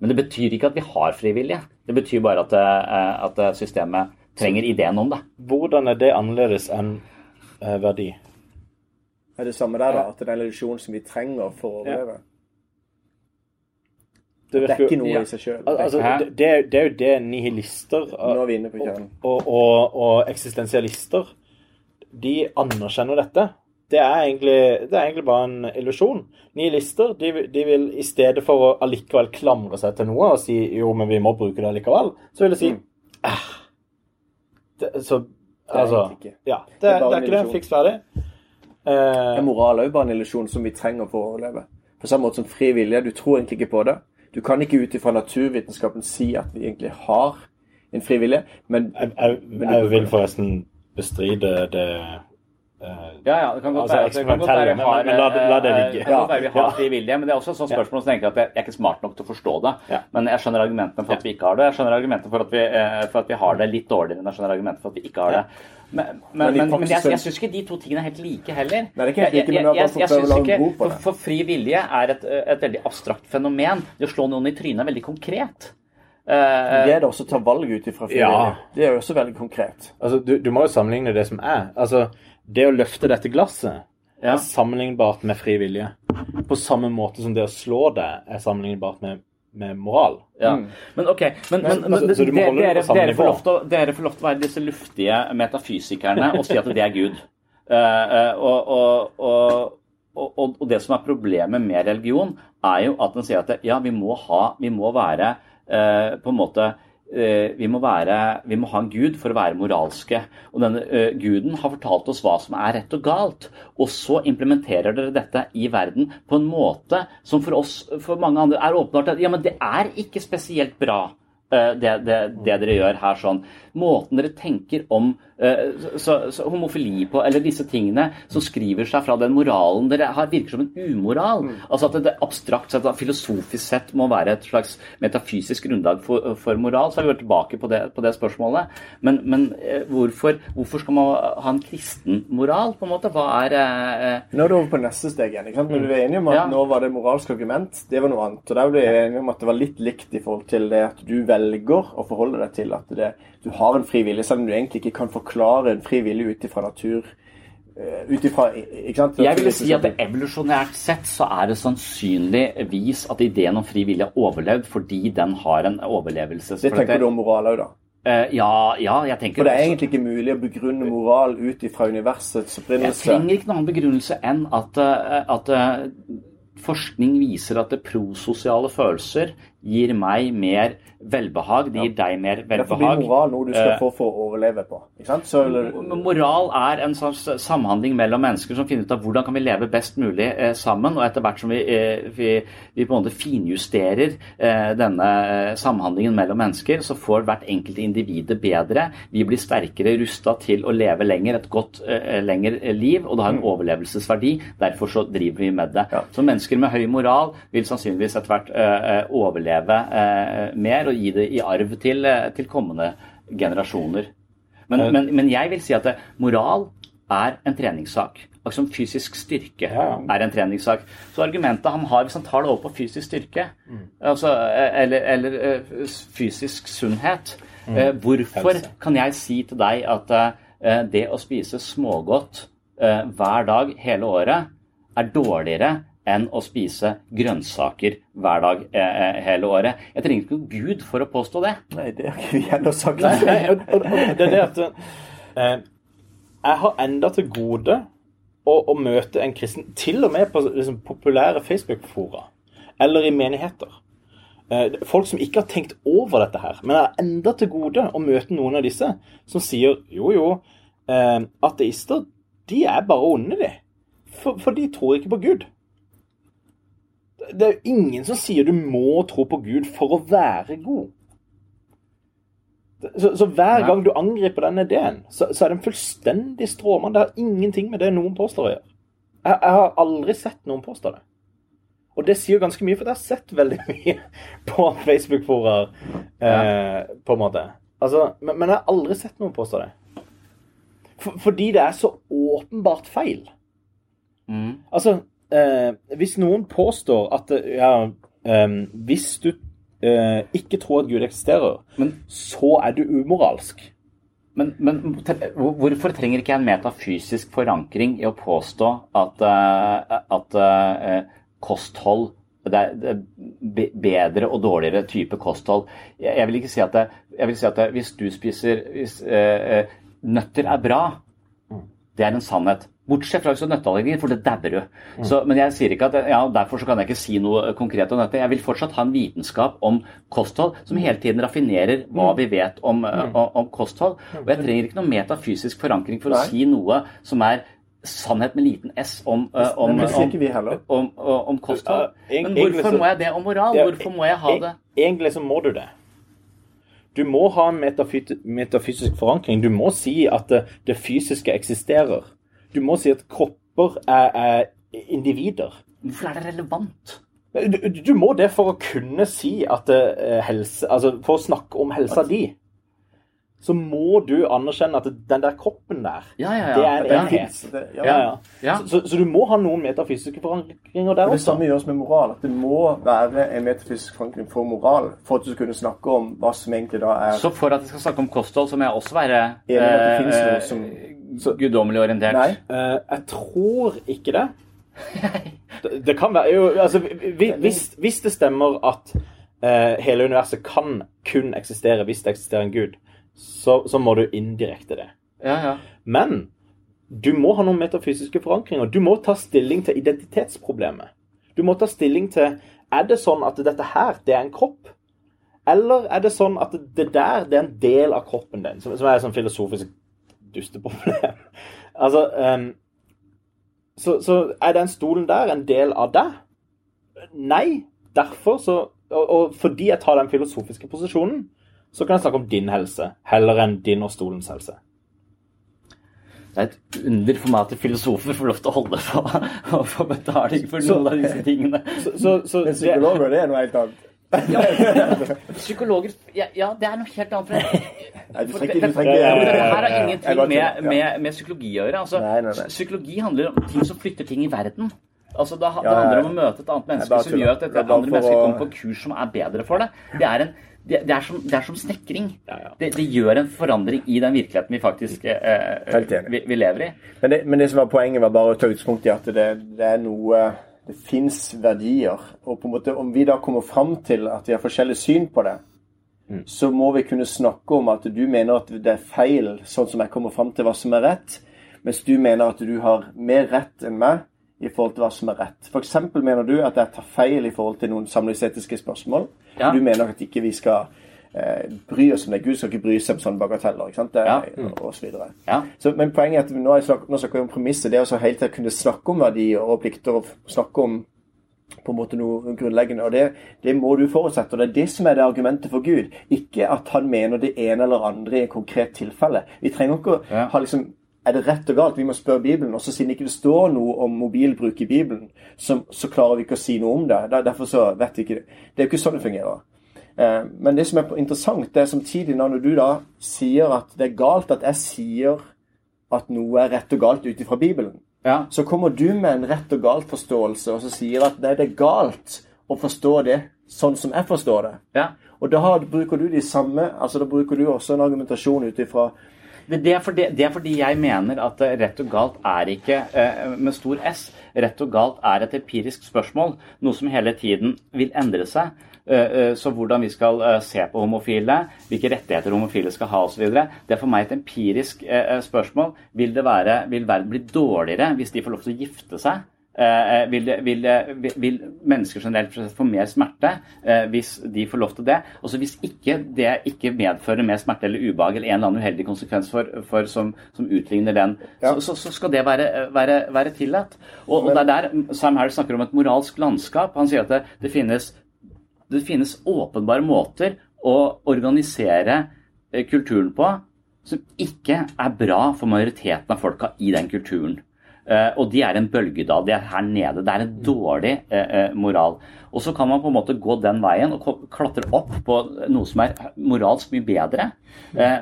Men det betyr ikke at vi har fri vilje. Det betyr bare at, eh, at systemet trenger ideen om det. Hvordan er det annerledes enn eh, verdi? Er det samme der, da? At det er en illusjon som vi trenger for å overleve? Det, Det er ikke noe Ja. i seg sjøl. Altså, det, det, er- er jo det nihilister Nå er vi inne på kjernen. og, og, og eksistensialister de anerkjenner dette. Det er egentlig, det er egentlig bare en illusjon. Nihilister de, vil- de vil i stedet for å allikevel klamre seg til noe og si jo, men vi må bruke det allikevel, så vil de si Mm. ah, det, Så er altså egentlig ikke. Ja. Det, Det er det, er en ikke det. Fiks ferdig. Eh, Er moral òg bare en illusjon som vi trenger for å overleve? På samme måte som fri vilje. Du tror egentlig ikke på det. Du kan ikke ut ifra naturvitenskapen si at vi egentlig har en fri vilje, men jeg, jeg, jeg vil forresten bestride det Ja, ja, det kan godt Altså, være at det kan godt være vi har, men- men la- la det eh, ligge. det kan godt være vi har Ja. fri vilje, men det er også et sånt spørsmål som tenker at jeg jeg er ikke smart nok til å forstå det. Ja. Men jeg skjønner argumentene for at vi ikke har det. Jeg skjønner argumentene for at vi, eh, for at vi har det litt dårligere enn jeg skjønner argumentene for at vi ikke har det. Men, men, Men men, jeg, jeg syns ikke de to tingene er helt like heller. Nei, det er ikke helt like, men Jeg- jeg- bare fått jeg en ikke- på for, det. for fri vilje er et, et veldig abstrakt fenomen. Det å slå noen i trynet er veldig konkret. Eh, det er det også å ta valg ut ifra fri Ja. Det er jo også veldig konkret. Altså, du, du må jo sammenligne det som er. Altså, det å løfte dette glasset Ja. er sammenlignbart med fri vilje. På samme måte som det å slå det er sammenlignbart med, med moral. Ja. Men ok, men, men, men, altså, det dere, dere, får lov til å, dere får lov til å være disse luftige metafysikerne og si at det er Gud. Uh, *laughs* eh, og, og, og, og, det som er problemet med religion, er jo at den sier at ja, vi må, ha, vi må være eh, på en måte vi må, være, vi må ha en gud for å være moralske. Og denne uh, guden har fortalt oss hva som er rett og galt. Og så implementerer dere dette i verden på en måte som for oss, for mange andre, er åpenbart at ja, men det er ikke spesielt bra Uh, det, det, det dere gjør her sånn. Måten dere tenker om eh, så, så homofili på, eller disse tingene som skriver seg fra den moralen dere har, virker som en umoral. Altså at det abstrakt sett, filosofisk sett må være et slags metafysisk grunnlag for, for moral. Så har vi vært tilbake på det, på det spørsmålet. Men, men eh, hvorfor, hvorfor skal man ha en kristen moral, på en måte? Hva er eh, Nå er det over på neste steg igjen. ikke sant? Men du er enig om at Ja. nå var det moralsk argument. Det var noe annet. Og der ble jeg enig om at det var litt likt i forhold til det at du velger å forholde deg til at det, du har en fri vilje, selv om du egentlig ikke kan forklare en fri vilje ut ifra natur. eh, Ut ifra Ikke sant? Jeg vil si at evolusjonært sett så er det sannsynligvis at ideen om fri vilje har overlevd fordi den har en overlevelse. Det tenker du om moral òg, da. Eh, ja, ja, jeg tenker For det er også- egentlig ikke mulig å begrunne moral ut ifra universets Jeg opprinnelse. trenger ikke noen annen begrunnelse enn at, eh, at forskning viser at prososiale følelser gir meg mer velbehag. Det gir deg mer velbehag. Derfor blir moral noe du skal Eh, få for å overleve på. Ikke sant? Så, eller... Moral er en slags samhandling mellom mennesker som finner ut av hvordan kan vi leve best mulig eh, sammen. Og etter hvert som vi, eh, vi, vi på en måte finjusterer eh, denne samhandlingen mellom mennesker, så får hvert enkelt individ det bedre. Vi blir sterkere rusta til å leve lenger, et godt lenger liv, og det har en overlevelsesverdi. Derfor så driver vi med det. Ja. Så mennesker med høy moral vil sannsynligvis etter hvert eh, overleve eh, mer og gi det i arv til, eh, til kommende generasjoner. Men, Eh. men, men jeg vil si at det, moral er en treningssak. Akkurat som fysisk styrke er en treningssak. Så argumentet han har, hvis han tar det over på fysisk styrke, Mm. altså, eh, eller, eller eh, fysisk sunnhet, eh, hvorfor Mm. Helse. kan jeg si til deg at eh, det å spise smågodt eh, hver dag hele året er dårligere enn å spise grønnsaker hver dag eh, hele året? Jeg trenger ikke noen gud for å påstå det. nei, det har ikke vi heller sagt. Nei, nei, og, og, og det er det at eh, Jeg har enda til gode å, å møte en kristen, til og med på liksom, populære Facebook-fora, eller i menigheter. Eh, folk som ikke har tenkt over dette her, men er enda til gode å møte noen av disse som sier jo, jo, eh, ateister de er bare onde, de. For, for de tror ikke på Gud. Det er jo ingen som sier du må tro på Gud for å være god. Så, så hver gang du angriper den ideen, så, så er det en fullstendig stråmann. Det har ingenting med det noen påstår å gjøre. Jeg, jeg har aldri sett noen påstå det. Og det sier jo ganske mye, for jeg har sett veldig *laughs* mye på Facebook-forer, eh, på en måte. Altså, men, men jeg har aldri sett noen påstå det. For, fordi det er så åpenbart feil. Mm. Altså, hvis noen påstår at eh, ja, eh, hvis du eh, ikke tror at Gud eksisterer, Men- så er du umoralsk. Men, men hvorfor trenger ikke jeg en metafysisk forankring i å påstå at, eh, at eh, kosthold det er, bedre og dårligere type kosthold. Jeg, vil ikke si at, det, vil si at det, hvis du spiser hvis, eh, eh, Nøtter er bra. Det er en sannhet. Bortsett fra hvis du har nøtteallergi, for det dauer du. Mm. men jeg sier ikke at ja, derfor så kan jeg ikke si noe konkret om dette. Jeg vil fortsatt ha en vitenskap om kosthold som hele tiden raffinerer hva vi vet om, mm. om, om kosthold. Og jeg trenger ikke noe metafysisk forankring for å si noe som er sannhet med liten s om, uh, om, om, om, kosthold. Men hvorfor må jeg det om moral? Hvorfor må jeg ha det? Egentlig så må du det. Du må ha en metafysisk forankring. Du må si at det fysiske eksisterer. Du må si at kropper er, er individer. Hvorfor er det relevant? Du, du må det for å kunne si at eh, helse Altså for å snakke om helsa di. Så må du anerkjenne at den der kroppen der, Ja, ja, ja. det er en enhet. Det, ja. Ja, ja. Ja. Så, så, så du må ha noen metafysiske forankringer der også. Det samme gjøres med moral. At det må være en metafysisk forankring for moral for at du skal kunne snakke om hva som egentlig da er Så for at jeg skal snakke om kosthold, så må jeg også være eh, eh, som- guddommelig orientert. Nei. Eh, jeg tror ikke det. *laughs* det. Det kan være jo, altså, vi- hvis, hvis det stemmer at eh, hele universet kan kun eksistere hvis det eksisterer en gud, så, så må du indirekte det. Ja, ja. Men du må ha noen metafysiske forankringer. Du må ta stilling til identitetsproblemet. Du må ta stilling til er det sånn at dette her, det er en kropp? Eller er det sånn at det der, det er en del av kroppen din? Som, som er et sånn filosofisk dusteproblem. *laughs* altså um, så, så er den stolen der en del av deg? Nei. Derfor så og, og fordi jeg tar den filosofiske posisjonen, så kan jeg snakke om din helse, heller enn din og stolens helse. Det er et under for meg at filosofer får lov til å holde på å få betaling for noen av disse tingene. Så, så, så Men psykologer, det er noe helt annet. *laughs* Psykologer ja, ja, det er noe helt annet. For det, det, her har ingenting med, med, med psykologi å gjøre. Altså. Psykologi handler om ting som flytter ting i verden. Altså, det, det handler om å møte et annet menneske som gjør at et andre menneske kommer på kurs som er bedre for det. Det er, en, det, det er, som, det er som snekring. Ja, ja. Det, det gjør en forandring i den virkeligheten vi faktisk eh, vi, vi lever i. Men det, men det som var poenget, var bare å ta utgangspunkt i at det, det er noe Det fins verdier. Og på en måte, om vi da kommer fram til at vi har forskjellig syn på det, så må vi kunne snakke om at du mener at det er feil, sånn som jeg kommer fram til hva som er rett, mens du mener at du har mer rett enn meg i forhold til hva som er rett. F.eks. mener du at jeg tar feil i forhold til noen samlingsetiske spørsmål. Ja. Du mener at ikke vi skal eh, bry oss om det. Gud skal ikke bry seg om sånne bagateller. ikke sant? Det, Ja. Og så videre. Ja. Så, men poenget er at nå, er jeg snak, nå snakker vi om premisset. Det å hele tiden kunne snakke om verdier og plikter og snakke om på en måte noe grunnleggende. og det, det må du forutsette. og Det er det som er det argumentet for Gud. Ikke at han mener det ene eller andre i et konkret tilfelle. Vi trenger ikke å Ja. ha liksom er det rett og galt? Vi må spørre Bibelen. Og så siden ikke det står noe om mobilbruk i Bibelen, så, så klarer vi ikke å si noe om det. Derfor så vet vi ikke det. Det er jo ikke sånn det fungerer. Eh, men det som er interessant, det er samtidig når du da sier at det er galt at jeg sier at noe er rett og galt ut ifra Bibelen, Ja. så kommer du med en rett og galt forståelse og så sier at det er galt å forstå det sånn som jeg forstår det. ja. Og da har, bruker du de samme altså Da bruker du også en argumentasjon ut ifra Det, det, er fordi, det er fordi jeg mener at eh, rett og galt er ikke eh, med stor S. Rett og galt er et empirisk spørsmål, noe som hele tiden vil endre seg. Eh, Så hvordan vi skal se på homofile, hvilke rettigheter homofile skal ha osv. Det er for meg et empirisk spørsmål. Vil, det være, vil verden bli dårligere hvis de får lov til å gifte seg? Eh, vil, det- vil, det- vil, mennesker generelt få mer smerte eh, hvis de får lov til det? Også hvis ikke det ikke medfører mer smerte eller ubehag eller en eller annen uheldig konsekvens for, for som, som utligner den, Ja. så, så, så skal det være, være, være tillatt. Og, og det er der Sam Harris snakker om et moralsk landskap. Han sier at det, det finnes det finnes åpenbare måter å organisere eh, kulturen på som ikke er bra for majoriteten av folka i den kulturen. Eh, og de er en bølgedal. De er her nede. Det er en dårlig eh, eh, moral. Og så kan man på en måte gå den veien og klatre opp på noe som er moralsk mye bedre.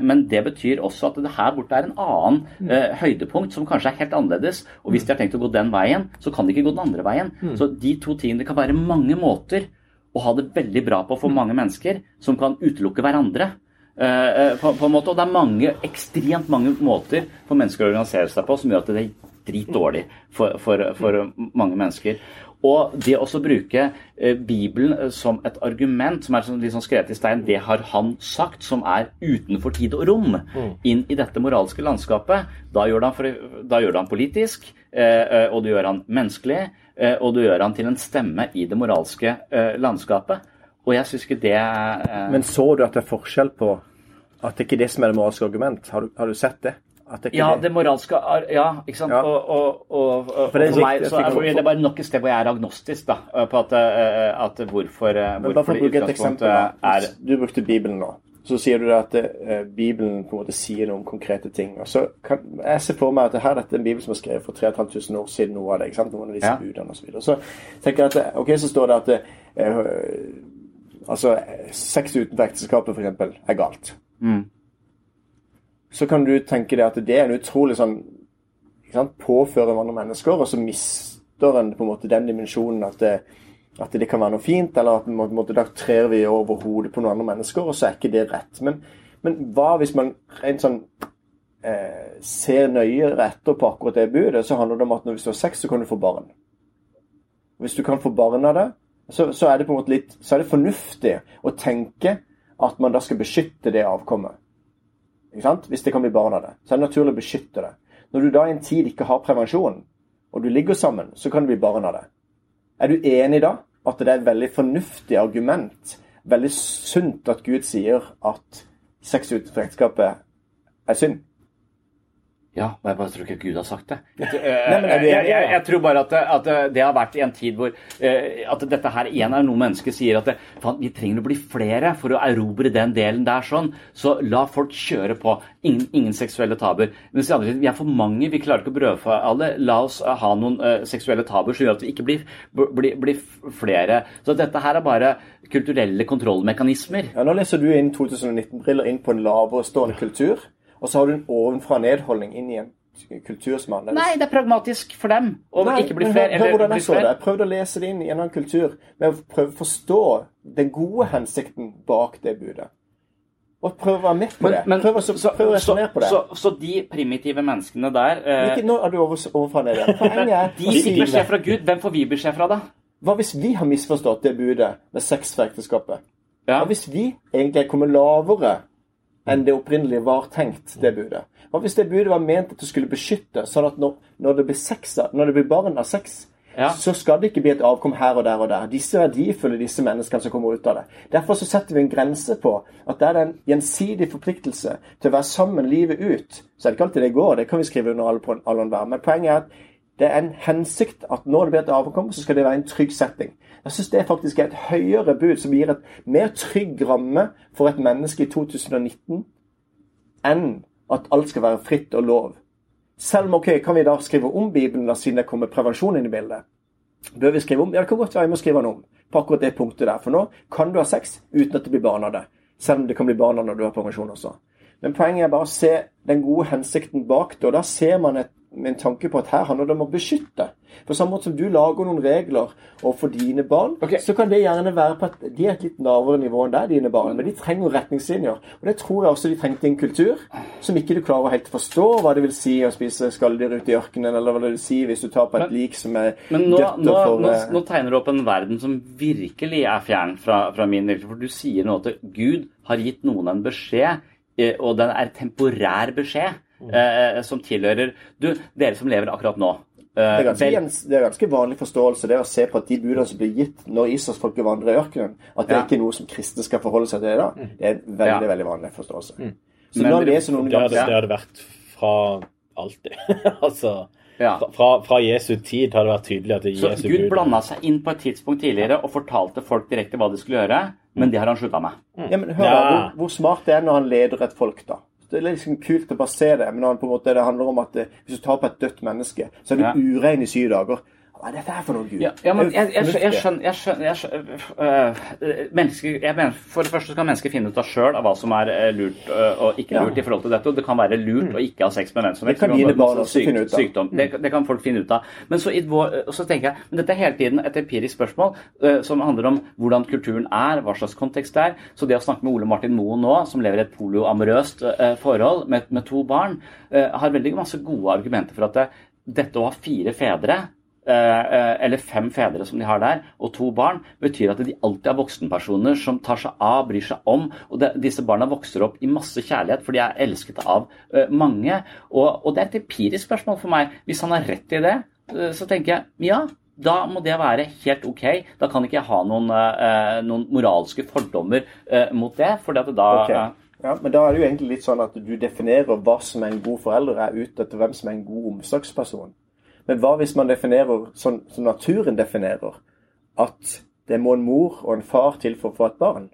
Men det betyr også at det her borte er en annen høydepunkt som kanskje er helt annerledes. Og hvis de har tenkt å gå den veien, så kan de ikke gå den andre veien. Så de to tingene Det kan være mange måter å ha det veldig bra på for mange mennesker som kan utelukke hverandre. Uh, på, på en måte, Og det er mange, ekstremt mange måter for mennesker å organisere seg på som gjør at det dritdårlig for, for, for mange mennesker. Og det å bruke eh, Bibelen eh, som et argument, som er liksom skrevet i stein, det har han sagt, som er utenfor tid og rom, inn i dette moralske landskapet, da gjør det han, for, da gjør det han politisk, eh, og det gjør han menneskelig, og det gjør han til en stemme i det moralske landskapet. Og jeg syns ikke det Men så du at det er forskjell på at det ikke er det som er det moralske argument? Har du, har du sett det? Ja, det moralske Ja, ikke sant. Ja. Og, og, og, og For for meg så er det, bare nok et sted hvor jeg er agnostisk, da. På at, eh, at hvorfor, eh, hvorfor det utgangspunktet er Du brukte Bibelen nå. Så sier du at eh, Bibelen på en måte sier noe om konkrete ting. Og så kan, Jeg ser for meg at det her dette er en bibel som er skrevet for 3500 år siden. noe av det, ikke sant? Noen av disse Ja. budene og Så, videre. så tenker jeg at ok, så står det at eh, altså, sex utenfor ekteskapet f.eks. er galt. Mm. Så kan du tenke deg at det er en utrolig sånn sant, Påfører andre mennesker, og så mister en på en måte den dimensjonen at det, at det kan være noe fint, eller at på en måte, da trer vi over hodet på noen andre mennesker, og så er ikke det rett. Men, men hva hvis man rent sånn eh, ser nøyere etter på akkurat det budet, så handler det om at når hvis du har sex, så kan du få barn. Hvis du kan få barn av det, så, så er det på en måte litt Så er det fornuftig å tenke at man da skal beskytte det avkommet. Hvis det kan bli barn av det. Så er det naturlig å beskytte det. Når du da i en tid ikke har prevensjon, og du ligger sammen, så kan det bli barn av det. Er du enig da at det er et veldig fornuftig argument, veldig sunt at Gud sier at sex utenfor ekteskapet er synd? Ja, men jeg bare tror ikke Gud har sagt det. Nei, men er jeg, jeg, jeg tror bare at, at det- det har vært i en tid hvor eh, at dette her igjen er noe mennesker sier at det, vi trenger å bli flere for å erobre den delen der sånn. Så la folk kjøre på. Ingen, ingen seksuelle tabuer. Mens i andre siden, vi er for mange, vi klarer ikke å brødfø alle. La oss eh, ha noen uh, seksuelle tabuer som gjør at vi ikke blir, blir, blir flere. Så dette her er bare kulturelle kontrollmekanismer. Ja, Nå leser du inn 2019-briller inn på en lavere stående kultur, og så har du en ovenfra-ned-holdning inn i en kultur som er annerledes. Nei, det er pragmatisk for dem å Nei, ikke bli men flere. Hør, hør hvordan jeg så det. Jeg prøvde å lese det inn i en annen kultur, med å prøve å forstå den gode hensikten bak det budet. Og prøve å være med på det. prøve å, så, prøv å så, resonnere på det. så, så de primitive menneskene der eh, Ikke, nå er du over, overfra ned igjen. Poenget er De fikk beskjed fra Gud. Hvem får vi beskjed fra, da? Hva hvis vi har misforstått det budet med sex for ekteskapet? Ja. Hva hvis vi egentlig er kommet lavere enn det opprinnelig var tenkt, det budet? Hva hvis det budet var ment at det skulle beskytte, sånn at når, når det blir sex, når det blir barn av sex, Ja. så skal det ikke bli et avkom her og der og der. Disse er verdifulle, disse menneskene som kommer ut av det. Derfor så setter vi en grense på at det er en gjensidig forpliktelse til å være sammen livet ut. Så er det ikke alltid det går, det kan vi skrive under alle på all og enhver. Men poenget er at det er en hensikt at når det blir et avkom, så skal det være en trygg setting. Jeg syns det faktisk er et høyere bud som gir et mer trygg ramme for et menneske i 2019 enn at alt skal være fritt og lov. Selv om ok, kan vi da skrive om Bibelen da, siden det kommer prevensjon inn i bildet? Bør vi skrive om? Ja, det kan godt være vi må skrive den om på akkurat det punktet der. For nå kan du ha sex uten at det blir barn av det. Selv om det kan bli barn av når du har prevensjon også. Men poenget er bare å se den gode hensikten bak det. Og da ser man et, med en tanke på at her handler det om å beskytte. På samme måte som du lager noen regler overfor dine barn, okay. så kan det gjerne være på at de er et litt lavere nivå enn deg, dine barn. Men de trenger retningslinjer. Og det tror jeg også de trengte i en kultur som ikke du klarer å helt forstå hva det vil si å spise skalldyr ute i ørkenen, eller hva det vil si hvis du tar på et Men- lik som er Men nå, dødt nå, for nå, eh, nå tegner du opp en verden som virkelig er fjern fra, fra min virkelighet. For du sier nå at Gud har gitt noen en beskjed, eh, og den er temporær beskjed, eh, som tilhører Du, dere som lever akkurat nå. Det eh, er, ganske, vel- det er ganske vanlig forståelse det å se på at de budene som blir gitt når Israelsfolket vandrer i ørkenen, at det Ja. er ikke noe som kristne skal forholde seg til da. Det er en veldig Ja. veldig vanlig forståelse. Så Men la det, lese noen Det hadde, det hadde vært fra alltid. *laughs* altså Ja. fra- fra, Jesu tid har det vært tydelig at det er Jesu Gud bud blanda seg inn på et tidspunkt tidligere og fortalte folk direkte hva de skulle gjøre, men det har han slutta med. Ja, men hør Ja. hvor, hvor smart det er når han leder et folk, da. Det er liksom kult å bare se det, men han måte, det handler om at eh, hvis du på et dødt menneske, så er du Ja. urein i syv dager. Hva er dette her for noe, Gud? Ja, ja men jeg, jeg, skjønner, jeg skjønner, jeg skjønner, jeg skjønner øh, mennesker, jeg mener, For det første skal mennesker finne ut av sjøl hva som er øh, lurt øh, og ikke Ja. lurt i forhold til dette. Og det kan være lurt å ikke ha sex med hvem som Det kan dine barn også syk, finne ut av. Sykdom. Det, det kan folk finne ut av. Men så, i vår, så tenker jeg, men dette er hele tiden et empirisk spørsmål øh, som handler om hvordan kulturen er, hva slags kontekst det er. Så det å snakke med Ole Martin Moe nå, som lever i et polioamorøst øh, forhold med, med to barn, øh, har veldig masse gode argumenter for at det, dette å ha fire fedre eller fem fedre som de har der, og to barn, betyr at de alltid er voksenpersoner som tar seg av, bryr seg om. Og det, disse barna vokser opp i masse kjærlighet, for de er elsket av eh, mange. Og, og det er et empirisk spørsmål for meg. Hvis han har rett i det, eh, så tenker jeg ja. Da må det være helt ok. Da kan ikke jeg ha noen, eh, noen moralske fordommer eh, mot det. For da Ok. eh, Ja, men da er det jo egentlig litt sånn at du definerer hva som er en god forelder, er ute etter hvem som er en god omsorgsperson. Men hva hvis man definerer sånn som naturen definerer, at det må en mor og en far til for å få et barn?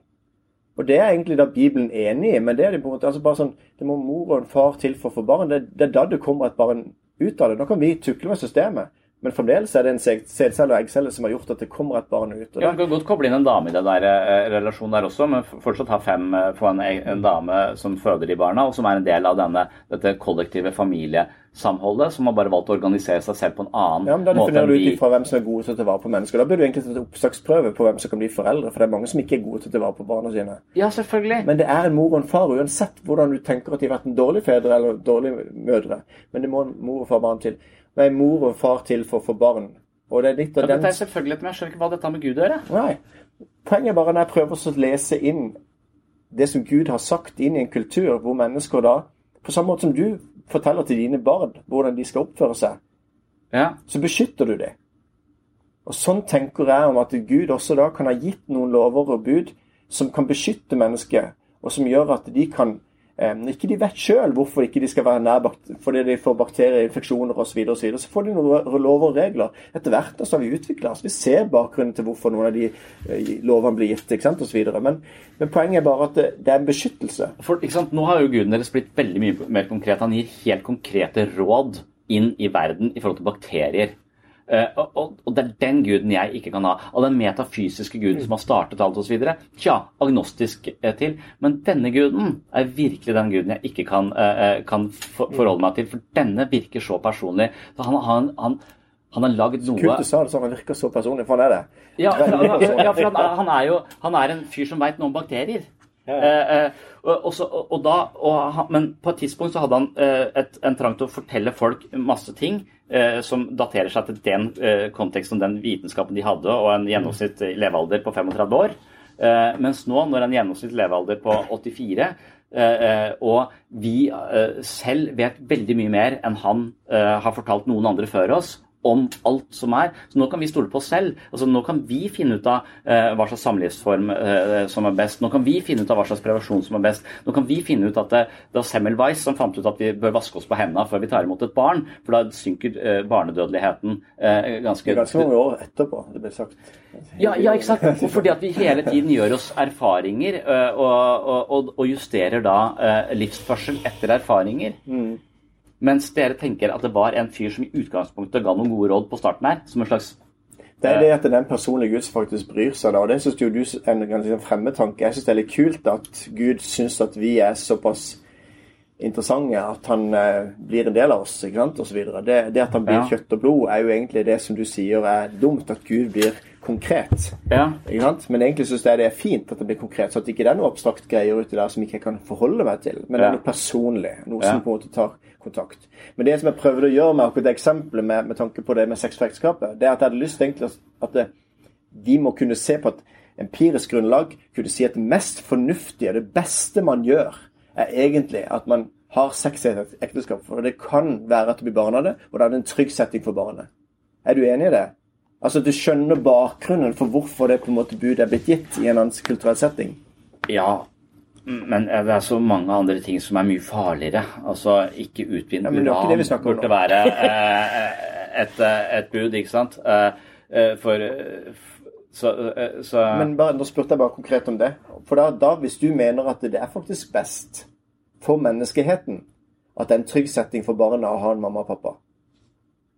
Og det er egentlig da Bibelen enig i, men det er det på en måte altså bare sånn Det må mor og en far til for å få barn. Det, det er da det kommer et barn ut av det. Nå kan vi tukle med systemet, men fremdeles er det en sæd- sædcelle og eggcelle som har gjort at det kommer et barn ut. Ja, Du kan godt koble inn en dame i den der eh, relasjonen der også, men fortsatt ha fem eh, få en, en dame som føder de barna, og som er en del av denne, dette kollektive familiesamholdet, som har bare valgt å organisere seg selv på en annen måte. Ja, men Da definerer du ut vi. ifra hvem som er gode til å ta vare på mennesker. Da burde du egentlig tatt oppsaksprøve på hvem som kan bli foreldre. For det er mange som ikke er gode til å ta vare på barna sine. Ja, selvfølgelig. Men det er en mor og en far, uansett hvordan du tenker at de har vært en dårlig fedre eller dårlige mødre. Men det må en mor og far barn til. Nei, mor og far til for å få barn. Og det er litt Ja, av dette den er selvfølgelig, men jeg skjønner ikke hva dette har med Gud å gjøre. Nei. Poenget er bare når jeg prøver å lese inn det som Gud har sagt inn i en kultur hvor mennesker da På samme måte som du forteller til dine barn hvordan de skal oppføre seg, Ja, så beskytter du det. Og sånn tenker jeg om at Gud også da kan ha gitt noen lover og bud som kan beskytte mennesket, og som gjør at de kan ikke de vet sjøl hvorfor ikke de skal være nær fordi de får bakterieinfeksjoner osv., så, videre, og så, videre, så får de noen lover og regler. Etter hvert så har vi utvikla oss. Vi ser bakgrunnen til hvorfor noen av de eh, lovene blir gitt osv. Men, men poenget er bare at det, det er en beskyttelse. For? Nå har jo guden deres blitt veldig mye mer konkret. Han gir helt konkrete råd inn i verden i forhold til bakterier. Uh, og, og, det er den guden jeg ikke kan ha. Og den metafysiske guden som har startet alt osv. Tja, agnostisk uh, til. Men denne guden er virkelig den guden jeg ikke kan, uh, kan forholde meg til. For denne virker så personlig. Så han, han, han, han har lagd noe Kult du sa det sånn, han virker så personlig. For han er det. Ja, for, ja, for han, han, er jo han er en fyr som veit noe om bakterier. Ja. Og, og, og da, og, men på et tidspunkt så hadde han et, en trang til å fortelle folk masse ting eh, som daterer seg til den eh, konteksten, den vitenskapen de hadde, og en gjennomsnittlig levealder på 35 år. Eh, mens nå, når en gjennomsnittlig levealder på 84 eh, og vi eh, selv vet veldig mye mer enn han eh, har fortalt noen andre før oss om alt som er. Så nå kan vi stole på oss selv. Altså, nå kan vi finne ut av eh, hva slags samlivsform eh, som er best. Nå kan vi finne ut av hva slags prevensjon som er best. Nå kan vi finne ut at det, det var Semmelweis som fant ut at vi bør vaske oss på hendene før vi tar imot et barn, for da synker eh, barnedødeligheten eh, ganske ganske mange år etterpå det ble sagt. Ja, ja, ikke sant. Fordi at vi hele tiden gjør oss erfaringer eh, og, og, og, justerer da eh, livsførsel etter erfaringer. Mm. Mens dere tenker at det var en fyr som i utgangspunktet ga noen gode råd på starten her, som en slags Det er det at det er den personlige Gud som faktisk bryr seg. da, og Det syns jo du er en ganske fremmed tanke. Jeg syns det er litt kult at Gud syns at vi er såpass interessante at han eh, blir en del av oss, ikke sant, osv. Det, det at han blir Ja. kjøtt og blod, er jo egentlig det som du sier er dumt. At Gud blir konkret. Ja. Ikke sant? Men egentlig syns jeg det er fint at det blir konkret, så at ikke det er noe abstrakt greier uti der som ikke jeg kan forholde meg til. Men det er noe personlig. Noe Ja. som på en måte tar kontakt. Men det som jeg prøvde å gjøre med akkurat det eksempelet med, med tanke på det med sex for ekteskapet, det er at jeg hadde lyst til at det, vi må kunne se på et empirisk grunnlag, kunne si at det mest fornuftige, det beste man gjør, er egentlig at man har sex i et ekteskap. For det kan være at det blir barn av det, og da er det en trygg setting for barnet. Er du enig i det? Altså at du skjønner bakgrunnen for hvorfor det på en måte budet er blitt gitt i en annen kulturell setting. Ja, men det er så mange andre ting som er mye farligere. Altså, ikke utvinn Ja, uran burde være eh, et, eh, et bud, ikke sant? Eh, eh, For eh, så, eh, så Men bare, nå spurte jeg bare konkret om det. For da, da, hvis du mener at det er faktisk best for menneskeheten at det er en trygg setting for barna å ha en mamma og pappa,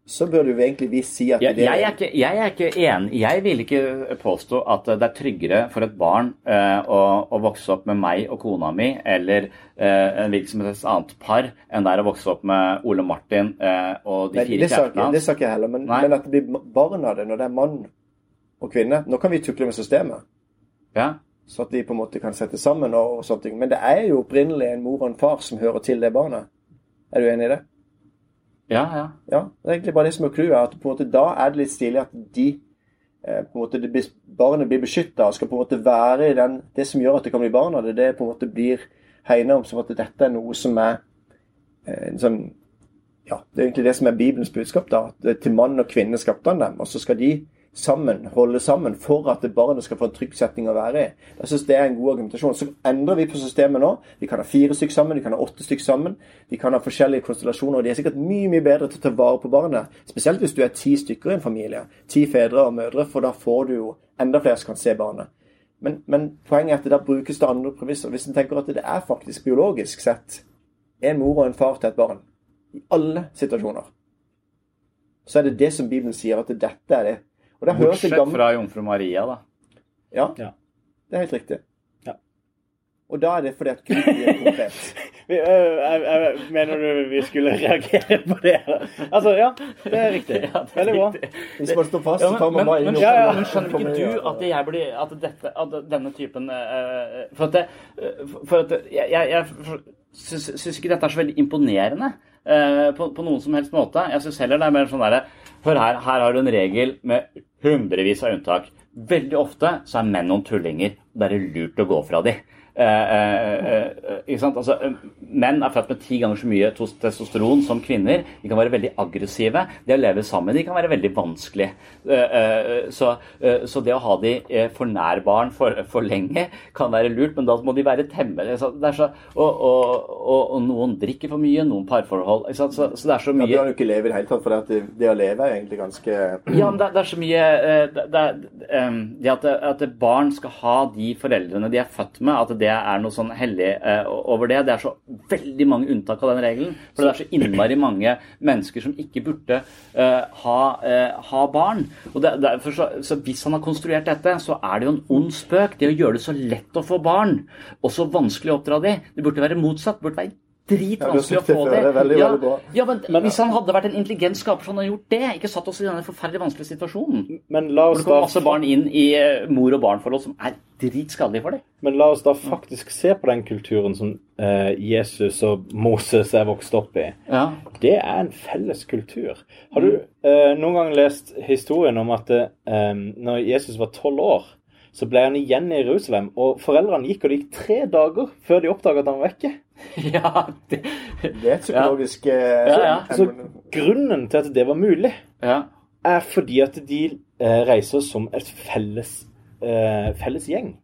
så burde vi egentlig vi si at det jeg, er ikke, jeg er ikke enig. Jeg vil ikke påstå at det er tryggere for et barn uh, å, å vokse opp med meg og kona mi eller uh, en helst annet par enn det er å vokse opp med Ole Martin uh, og de Nei, fire kjærestene hans. det sa ikke jeg heller, men, men at det blir barn av det når det er mann og kvinne. Nå kan vi tukle med systemet, Ja. så at de på en måte kan sette sammen og, og sånne ting. Men det er jo opprinnelig en mor og en far som hører til det barnet. Er du enig i det? Ja, ja. Ja, det er egentlig bare det som er clouet. At på en måte da er det litt stilig at de eh, på en måte Barnet blir beskytta og skal på en måte være i den Det som gjør at det kan bli barn av det, det på en måte blir hegna om som at dette er noe som er eh, en sånn Ja, det er egentlig det som er Bibelens budskap. da, at er Til mann og kvinne skapte han dem, og så skal de sammen holde sammen for at barnet skal få en trygg setting å være i. Jeg synes det er en god argumentasjon. Så endrer vi på systemet nå. Vi kan ha fire stykker sammen, vi kan ha åtte stykker sammen. Vi kan ha forskjellige konstellasjoner, og de er sikkert mye mye bedre til å ta vare på barnet. Spesielt hvis du er ti stykker i en familie. Ti fedre og mødre, for da får du jo enda flere som kan se barnet. Men, men poenget er at det der brukes det andre premisser. Hvis en tenker at det er faktisk biologisk sett en mor og en far til et barn, i alle situasjoner, så er det det som Bibelen sier, at dette er det. Og det Bortsett gammelt fra jomfru Maria, da. Ja, Ja. det er helt riktig. Ja. Og da er det fordi at Gud blir konkret. *laughs* Mener du vi skulle reagere på det? Altså, ja, det er riktig. *laughs* Ja, det er Veldig bra. Hvis man står fast, Ja, så tar man bare inn Ja, ja. men skjønner ikke du at jeg blir At, dette, at denne typen For at, det, for at jeg, jeg, jeg syns, ikke dette er så veldig imponerende eh, på, på noen som helst måte. Jeg syns heller det er mer sånn derre Hør her, her har du en regel med hundrevis av unntak. Veldig ofte så er menn noen tullinger. og Det er lurt å gå fra dem. Eh, eh, eh, ikke sant? Altså, eh, menn er født med ti ganger så mye testosteron som kvinner. De kan være veldig aggressive. Det å leve sammen de kan være veldig vanskelig. Eh, eh, så, eh, så det å ha de eh, for nær barn for, for lenge kan være lurt, men da må de være temmelig. Så det så, og, og, og, og noen drikker for mye, noen parforhold. Så, så det er så mye jo ikke leve i det hele tatt, for det, det, å leve er egentlig ganske *clears throat* ja, men det, det er så mye eh, det, det at, at barn skal ha de foreldrene de er født med, at det er noe sånn hellig eh, over det. Det er så veldig mange unntak av den regelen. For det er så innmari mange mennesker som ikke burde eh, ha, eh, ha barn. Og det, derfor så, så Hvis han har konstruert dette, så er det jo en ond spøk. Det å gjøre det så lett å få barn, og så vanskelig å oppdra de. Det burde være motsatt. Det burde være dritvanskelig Ja, å få det. Det veldig, ja, veldig bra. ja, men, hvis han hadde vært en intelligent skaper, så hadde han gjort det. Ikke satt oss i denne forferdelig vanskelige situasjonen. Men la Hvor oss det kommer masse barn inn i eh, mor- og barnforhold som er dritskadelig for deg. Men la oss da faktisk se på den kulturen som eh, Jesus og Moses er vokst opp i. Ja. Det er en felles kultur. Har du eh, noen gang lest historien om at eh, når Jesus var tolv år, så ble han igjen i Jerusalem, og foreldrene gikk, og det gikk tre dager før de oppdaga at han var vekke. *laughs* ja, det, Det er et psykologisk ja. Ja, ja. Så grunnen til at det var mulig, ja. er fordi at de eh, reiser som et felles, eh, felles gjeng.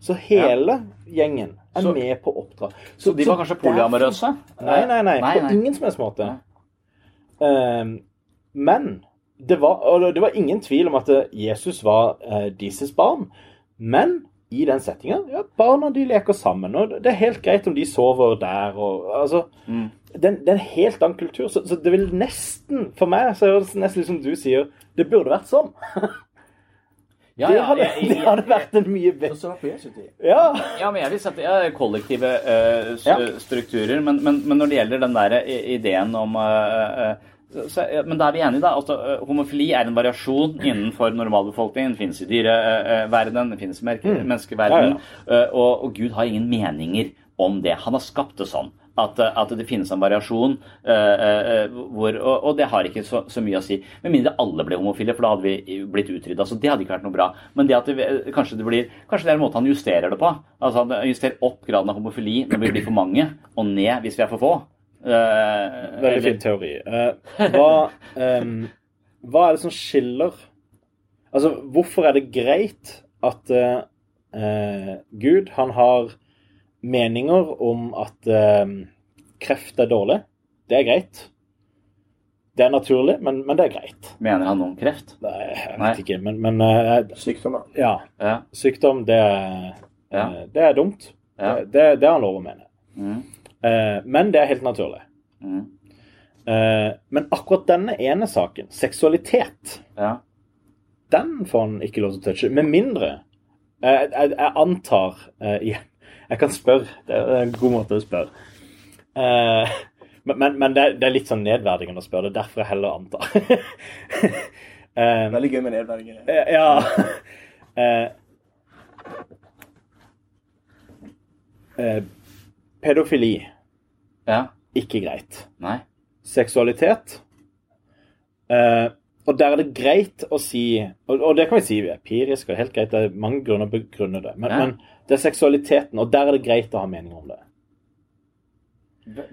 Så hele gjengen er Så- med på å oppdra. Så de var kanskje polyamorøse? Nei, nei, nei. Nei, På nei. ingen som helst måte. Um, men det var, og det var ingen tvil om at eh, Jesus var uh, deres barn. Men i den settinga ja, barna de leker sammen. og Det er helt greit om de sover der. og altså, Mm. det, det er en helt annen kultur. Så, så det vil nesten For meg så er det nesten som du sier Det burde vært sånn. *laughs* Ja, det, ja, hadde, jeg- det hadde vært en mye bedre det. Ja. Ja, men jeg vil sette ja, kollektive uh, s- Ja. strukturer. Men, men, men når det gjelder den der ideen om uh, eh, så, Men da er vi enige, da. Altså, homofili er en variasjon innenfor normalbefolkningen. Det finnes i dyreverdenen, det finnes i menneskeverdenen. Ja, ja. og, og Gud har ingen meninger om det. Han har skapt det sånn. At, at det finnes en variasjon, hvor, og, og det har ikke så, så mye å si. Med mindre alle ble homofile, for da hadde vi blitt utrydda. Så det hadde ikke vært noe bra. Men det at det, kanskje, det blir, kanskje det er en måte han justerer det på. Altså Han justerer opp graden av homofili når vi blir for mange, og ned hvis vi er for få. Eh, Veldig fin teori. Eh, hva, um, hva er det som skiller Altså, hvorfor er det greit at eh, eh, Gud, han har meninger om at uh, kreft er dårlig? Det er greit. Det er naturlig, men, men det er greit. Mener han om kreft? Nei, jeg vet Nei. ikke, men, men uh, Sykdom, da. ja. Ja. Sykdom, det er, Ja. det er dumt. Ja. Det, det, det har han lov å mene. Mm. Eh, men det er helt naturlig. Mm. Eh, men akkurat denne ene saken, seksualitet, Ja. den får han ikke lov til å touche. Med mindre eh, jeg, jeg antar eh, igjen Jeg kan spørre. Det er en god måte å spørre. Eh, men men, men det, er- det er litt sånn nedverdigende å spørre. Det er derfor jeg heller antar. *laughs* Veldig gøy med nedverdigende. eh, ja *laughs* Pedofili. Ikke greit. Nei. seksualitet. Eh, og der er det greit å si Og, og det kan vi si vi er empirisk og helt greit, det er mange grunner å begrunne det. Men, men det er seksualiteten, og der er det greit å ha mening om det.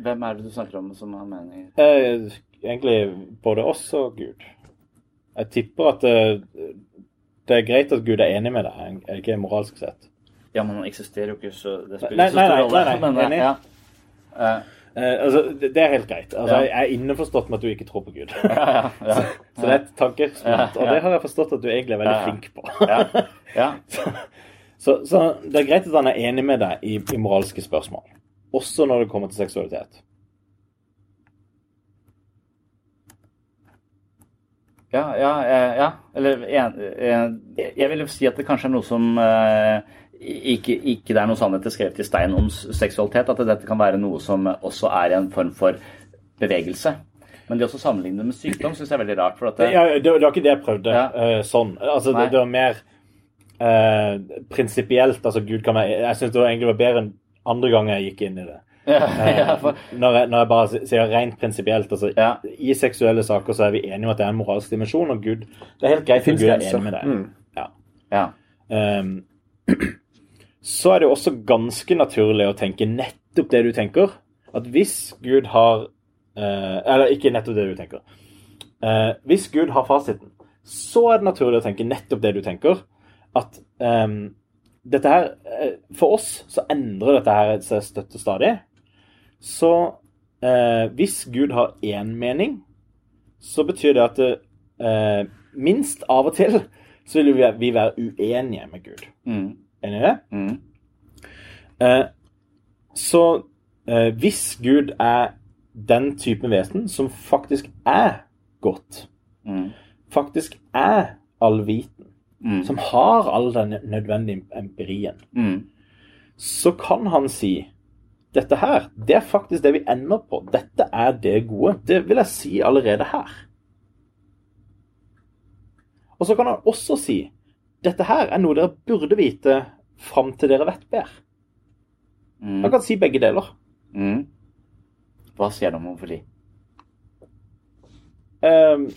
Hvem er det du snakker om som har mening? Eh, egentlig både oss og Gud. Jeg tipper at det, det er greit at Gud er enig med deg, er det ikke moralsk sett? Ja, men han eksisterer jo ikke, så det spiller ikke så nei, stor nei, rolle. nei, nei, *laughs* nei, nei, ja. Eh, Eh, altså, det, det er helt greit. Altså, Ja. Jeg er innforstått med at du ikke tror på Gud. *laughs* ja, ja, ja. Så det er et tankespunkt, og det har jeg forstått at du egentlig er veldig flink på. ja. ja. *laughs* Så, så det er greit at han er enig med deg i, i moralske spørsmål. Også når det kommer til seksualitet. Ja, ja, ja. Eller jeg, jeg, jeg vil jo si at det kanskje er noe som eh, ikke, ikke det er noe sannhet skrevet i stein om seksualitet. At dette kan være noe som også er en form for bevegelse. Men det å sammenligne det med sykdom syns jeg er veldig rart. For at det, Ja, det, det var ikke det jeg prøvde Ja. eh, sånn. Altså, det, det var mer eh, prinsipielt. Altså, Gud kan være Jeg syns det var egentlig var bedre enn andre ganger jeg gikk inn i det. *laughs* ja, Eh, ja, for, når, jeg, når jeg bare sier rent prinsipielt altså, Ja. I seksuelle saker så er vi enige om at det er en moralsk dimensjon, og Gud Det er helt greit at Gud er enig med deg. Mm. Ja. *clears throat* Så er det jo også ganske naturlig å tenke nettopp det du tenker. At hvis Gud har eh, Eller ikke nettopp det du tenker. Eh, hvis Gud har fasiten, så er det naturlig å tenke nettopp det du tenker. At eh, dette her eh, For oss så endrer dette her seg støtte stadig. Så eh, hvis Gud har én mening, så betyr det at eh, minst av og til så vil vi, vi være uenige med Gud. Mm. Enig i det? Mm. Eh, så eh, hvis Gud er den typen vesen som faktisk er godt, Mm. faktisk er allviten, Mm. som har all den nødvendige empirien, Mm. så kan han si dette her, det er faktisk det vi ender på. Dette er det gode. Det vil jeg si allerede her. Og så kan han også si dette her er noe dere burde vite fram til dere vet bedre. Mm. Han kan si begge deler. Mm. Hva sier du om de? Um,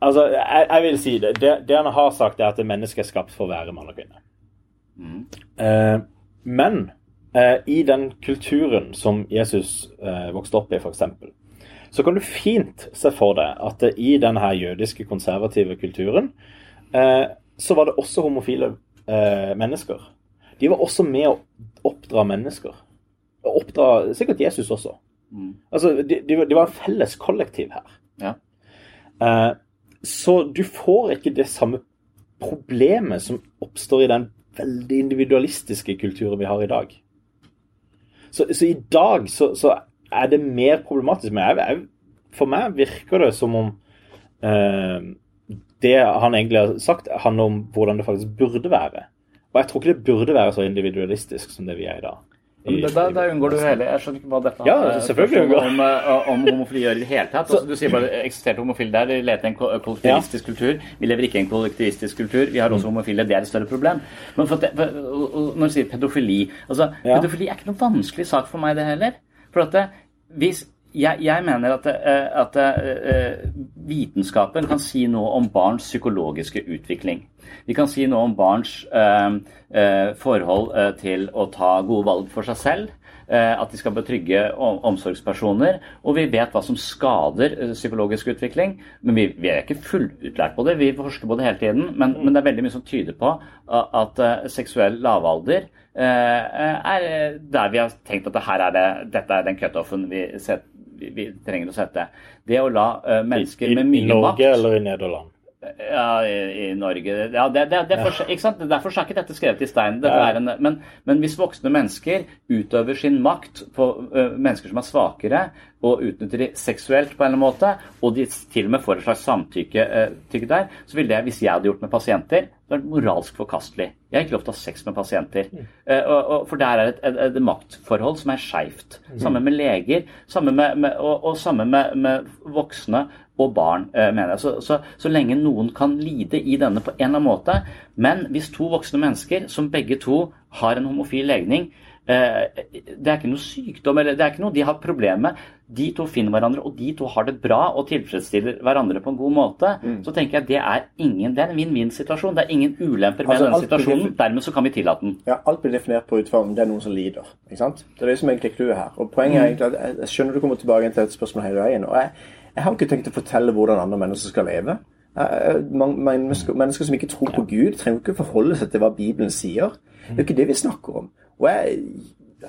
altså, jeg, jeg vil si det. det. Det han har sagt, er at mennesket er skapt for å være mann og kvinne. Mm. Eh, men i den kulturen som Jesus eh, vokste opp i, f.eks., så kan du fint se for deg at eh, i denne her jødiske konservative kulturen, eh, så var det også homofile eh, mennesker. De var også med å oppdra mennesker. Oppdra sikkert Jesus også. Mm. Altså, de, de, var- en felles kollektiv her. Ja. Eh, så du får ikke det samme problemet som oppstår i den veldig individualistiske kulturen vi har i dag. Så, så i dag så, så er det mer problematisk. Men jeg, jeg, for meg virker det som om eh, det han egentlig har sagt, handler om hvordan det faktisk burde være. Og jeg tror ikke det burde være så individualistisk som det vi er i dag. Da, da unngår du hele Jeg skjønner ikke hva dette Ja, eh, selvfølgelig unngår. om, eh, om homofili gjør i det hele tatt. Altså, du sier bare eksisterte homofile der. De leter i en kollektivistisk kollektivistisk kultur. Vi lever ikke i en kollektivistisk kultur. Vi har Mm. også homofile. Det er et større problem. Men for for, når du sier pedofili altså, Ja. Pedofili er ikke noen vanskelig sak for meg, det heller. For at det, hvis jeg, jeg mener at, eh, at eh, vitenskapen kan si noe om barns psykologiske utvikling. Vi kan si noe om barns eh, eh, forhold eh, til å ta gode valg for seg selv. eh, At de skal betrygge omsorgspersoner. Og vi vet hva som skader eh, psykologisk utvikling. Men vi, vi er ikke fullutlært på det. Vi forsker på det hele tiden. Men, men det er veldig mye som tyder på at eh, seksuell lavalder eh, er eh, der vi har tenkt at det er det, dette er den cutoffen vi, set- vi, trenger å sette. Det å la mennesker mennesker med I Norge eller i Nederland? Ja, i, i Norge ja, det, det, det for? Derfor er ikke dette skrevet i stein. En, men, men hvis voksne mennesker utøver sin makt på uh, mennesker som er svakere, og utnytter de seksuelt på en eller annen måte, og de til og med får et slags samtykke uh, der, så vil det, hvis jeg hadde gjort med pasienter, vært moralsk forkastelig. Jeg har ikke lov til å ha sex med pasienter. Uh, og, og, for der er det et, et, et maktforhold som er skeivt. Samme med leger, samme med, med, og, og samme med, med voksne og barn, eh, mener jeg. Så, så, så lenge noen kan lide i denne på en eller annen måte. Men hvis to voksne mennesker som begge to har en homofil legning eh, Det er ikke noe sykdom, eller det er ikke noe de har problemer med. De to finner hverandre, og de to har det bra og tilfredsstiller hverandre på en god måte. Så tenker jeg det er ingen, det er en vinn-vinn-situasjon. Det er ingen ulemper med Altså, denne situasjonen. Dermed så kan vi tillate den. Ja, alt blir definert på ut fra om det er noen som lider. ikke sant? Det er det som egentlig clouet her. Og poenget er egentlig at jeg skjønner du kommer tilbake til et spørsmål hele veien. og jeg, jeg har ikke tenkt å fortelle hvordan andre mennesker skal leve. Man- Mennesker, mennesker som ikke tror på Gud, trenger ikke forholde seg til hva Bibelen sier. Det er ikke det vi snakker om. Og jeg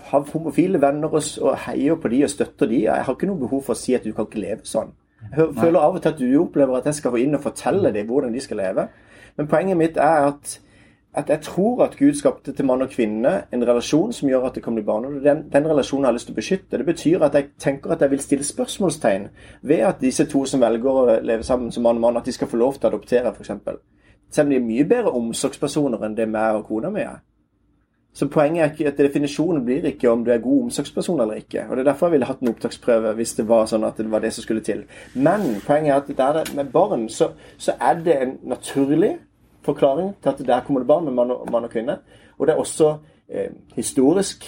har homofile venner og, heier på de og støtter de. Jeg har ikke noe behov for å si at du kan ikke leve sånn. Jeg føler av og til at du opplever at jeg skal gå inn og fortelle dem hvordan de skal leve. Men poenget mitt er at at jeg tror at Gud skapte til mann og kvinne en relasjon som gjør at det kan bli barn. og Den, den relasjonen har jeg lyst til å beskytte. Det betyr at jeg tenker at jeg vil stille spørsmålstegn ved at disse to som velger å leve sammen som mann og mann, at de skal få lov til å adoptere, f.eks. Selv om de er mye bedre omsorgspersoner enn det meg og kona mi er. Så poenget er ikke at definisjonen blir ikke om du er god omsorgsperson eller ikke. Og Det er derfor jeg ville hatt en opptaksprøve hvis det var sånn at det var det som skulle til. Men poenget er at der med barn, så, så er det en naturlig forklaring til at der kommer det barn med mann og, mann og kvinne. Og det er også eh, historisk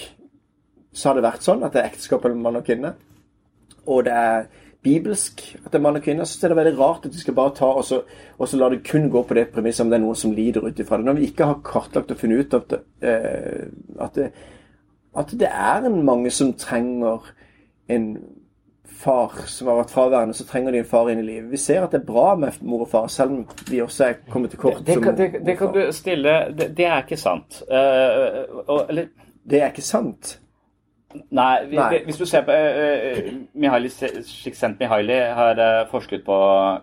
så har det vært sånn at det er ekteskap mellom mann og kvinne. og det er bibelsk at det er mann og kvinne, så er det veldig rart at vi skal bare ta og så, og så la det kun gå på det premisset om det er noen som lider ut ifra det. Når vi ikke har kartlagt og funnet ut at, eh, at, det, at det er mange som trenger en far som har vært fraværende, så trenger de en far inn i livet. Vi ser at det er bra med mor og far, selv om de også er kommet til kort. Det, som det, det, mor og det kan du stille Det, det er ikke sant. Uh, og, eller Det er ikke sant. Nei, vi, Nei. hvis du ser på uh, Mihaly Csikszentmihalyi har uh, forsket på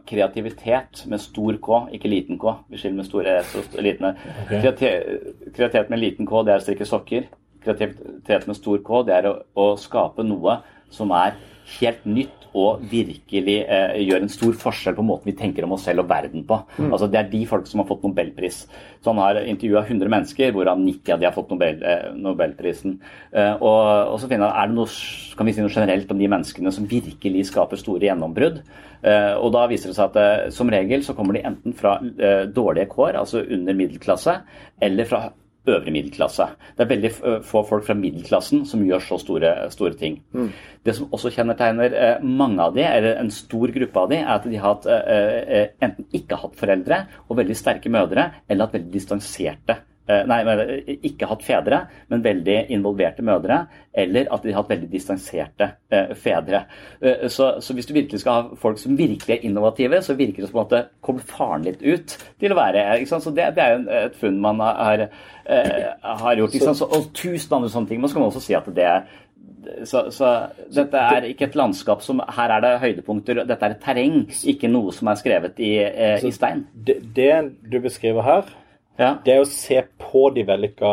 kreativitet med stor K, ikke liten K. Vi skiller med store S og liten E. Kreativitet Kreativitet med liten K, det er å strikke sokker. Kreativitet med stor K, det er å, å skape noe som er helt nytt og virkelig eh, gjør en stor forskjell på måten vi tenker om oss selv og verden på. Altså Det er de folk som har fått nobelpris. Så han har intervjua 100 mennesker, hvorav 90 av de har fått Nobel, eh, nobelprisen. Eh, og, og så finner han, er det noe, kan vi si noe generelt om de menneskene som virkelig skaper store gjennombrudd. Eh, og da viser det seg at eh, som regel så kommer de enten fra eh, dårlige kår, altså under middelklasse, eller fra øvre middelklasse. Det er veldig få folk fra middelklassen som gjør så store, store ting. Det som også kjennetegner mange av de, eller en stor gruppe av de, er at de har hatt, enten ikke hatt foreldre og veldig sterke mødre, eller hatt veldig distanserte Nei, eh, ikke hatt fedre, men veldig involverte mødre. Eller at de har hatt veldig distanserte eh, fedre. Eh, så, så hvis du virkelig skal ha folk som virkelig er innovative, så virker det som at det kommer faren litt ut til å være? Så det, det er jo et funn man har, eh, har gjort. Så, og tusen andre sånne ting. Man skal også si at det er så, så dette er ikke et landskap som Her er det høydepunkter. Dette er et terreng, ikke noe som er skrevet i, eh, i stein. Det, det du beskriver her, Ja. det er å se på de vellykka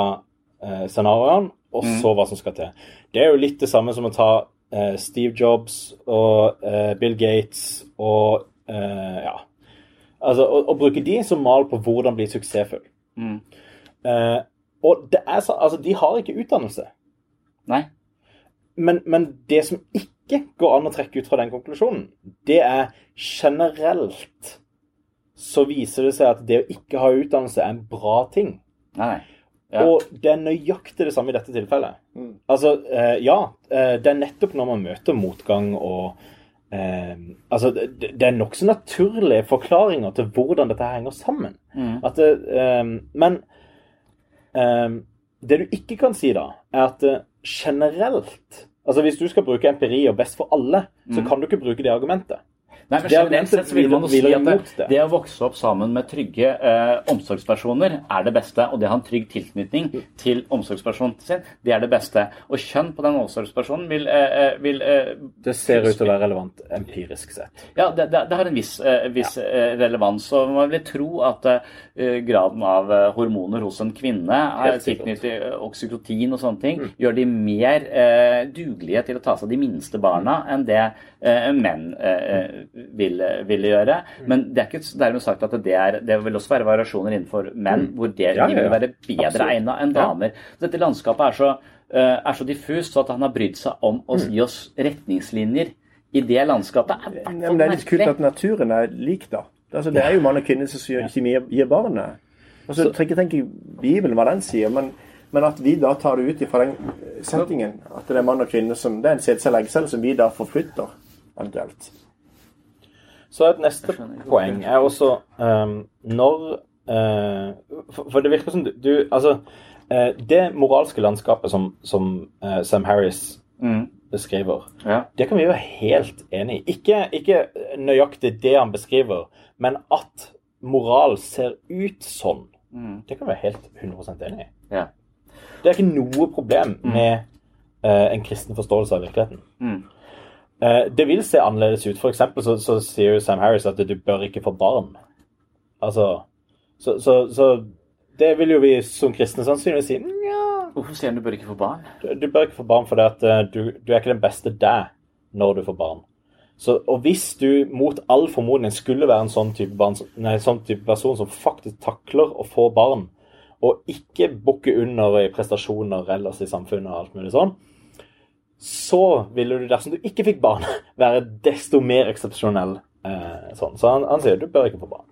eh, scenarioene, og så hva som skal til. Det er jo litt det samme som å ta eh, Steve Jobs og eh, Bill Gates og eh, ja. Altså å, å bruke de som mal på hvordan bli suksessfull. Eh, og det er så, altså, de har ikke utdannelse. Nei. Men, men det som ikke går an å trekke ut fra den konklusjonen, det er generelt så viser det seg at det å ikke ha utdannelse er en bra ting. Nei. Ja. Og det er nøyaktig det samme i dette tilfellet. Altså, eh, ja, eh, det er nettopp når man møter motgang og eh, Altså, det, det er nokså naturlige forklaringer til hvordan dette henger sammen. At det, eh, men eh, det du ikke kan si da, er at eh, generelt Altså, hvis du skal bruke empiri og best for alle, så kan du ikke bruke det argumentet. Nei, men Det er generelt sett så vil man jo si at det, å vokse opp sammen med trygge eh, omsorgspersoner er det beste. Og det å ha en trygg tilknytning til omsorgspersonen sin, det er det beste. Og kjønn på den omsorgspersonen vil, eh, eh, vil eh, Det ser ut til å være relevant empirisk sett. Ja, det, det, det har en viss, eh, viss ja. relevans. Og man vil tro at eh, graden av eh, hormoner hos en kvinne er tilknyttet oksykotin og sånne ting, gjør de mer eh, dugelige til å ta seg av de minste barna enn det eh, menn eh, vil, ville gjøre. Men det er ikke dermed sagt at det er Det vil også være variasjoner innenfor menn hvor det, Ja, ja, vil være bedre egnet egna enn damer. Så dette landskapet er så, eh, er så diffust så at han har brydd seg om å gi oss retningslinjer i det landskapet. er Ja, men det er litt kult at naturen er lik, da. Altså, det er jo mann og kvinne som ikke gir, barnet. Og så jeg tenke Bibelen hva den sier, men, men at vi da tar det ut fra den settingen. At det er mann og kvinne som Det er en sædcelle eggcelle som vi da forflytter, eventuelt. Så et neste poeng er også um, når uh, for, for det virker som du, du Altså, uh, det moralske landskapet som, som uh, Sam Harris beskriver, Ja. det kan vi være helt enig i. Ikke, ikke nøyaktig det han beskriver, men at moral ser ut sånn. Det kan vi være helt 100 enig i. Ja. Det er ikke noe problem med eh, en kristen forståelse av virkeligheten. Eh, det vil se annerledes ut. For eksempel så, så sier jo Sam Harris at du bør ikke få barn. Altså Så, så, så det vil jo vi som kristne sannsynligvis si Nja, Hvorfor sier han du bør ikke få barn? du, du bør ikke få barn fordi at eh, du, du er ikke den beste deg når du får barn. Så, og hvis du mot all formodning skulle være en sånn type, barn, nei, sånn type person som faktisk takler å få barn, og ikke bukke under i prestasjoner ellers i samfunnet og alt mulig sånn, så ville du, dersom du ikke fikk barn, *laughs* være desto mer eksepsjonell. Eh, sånn. Så han, han sier du bør ikke få barn.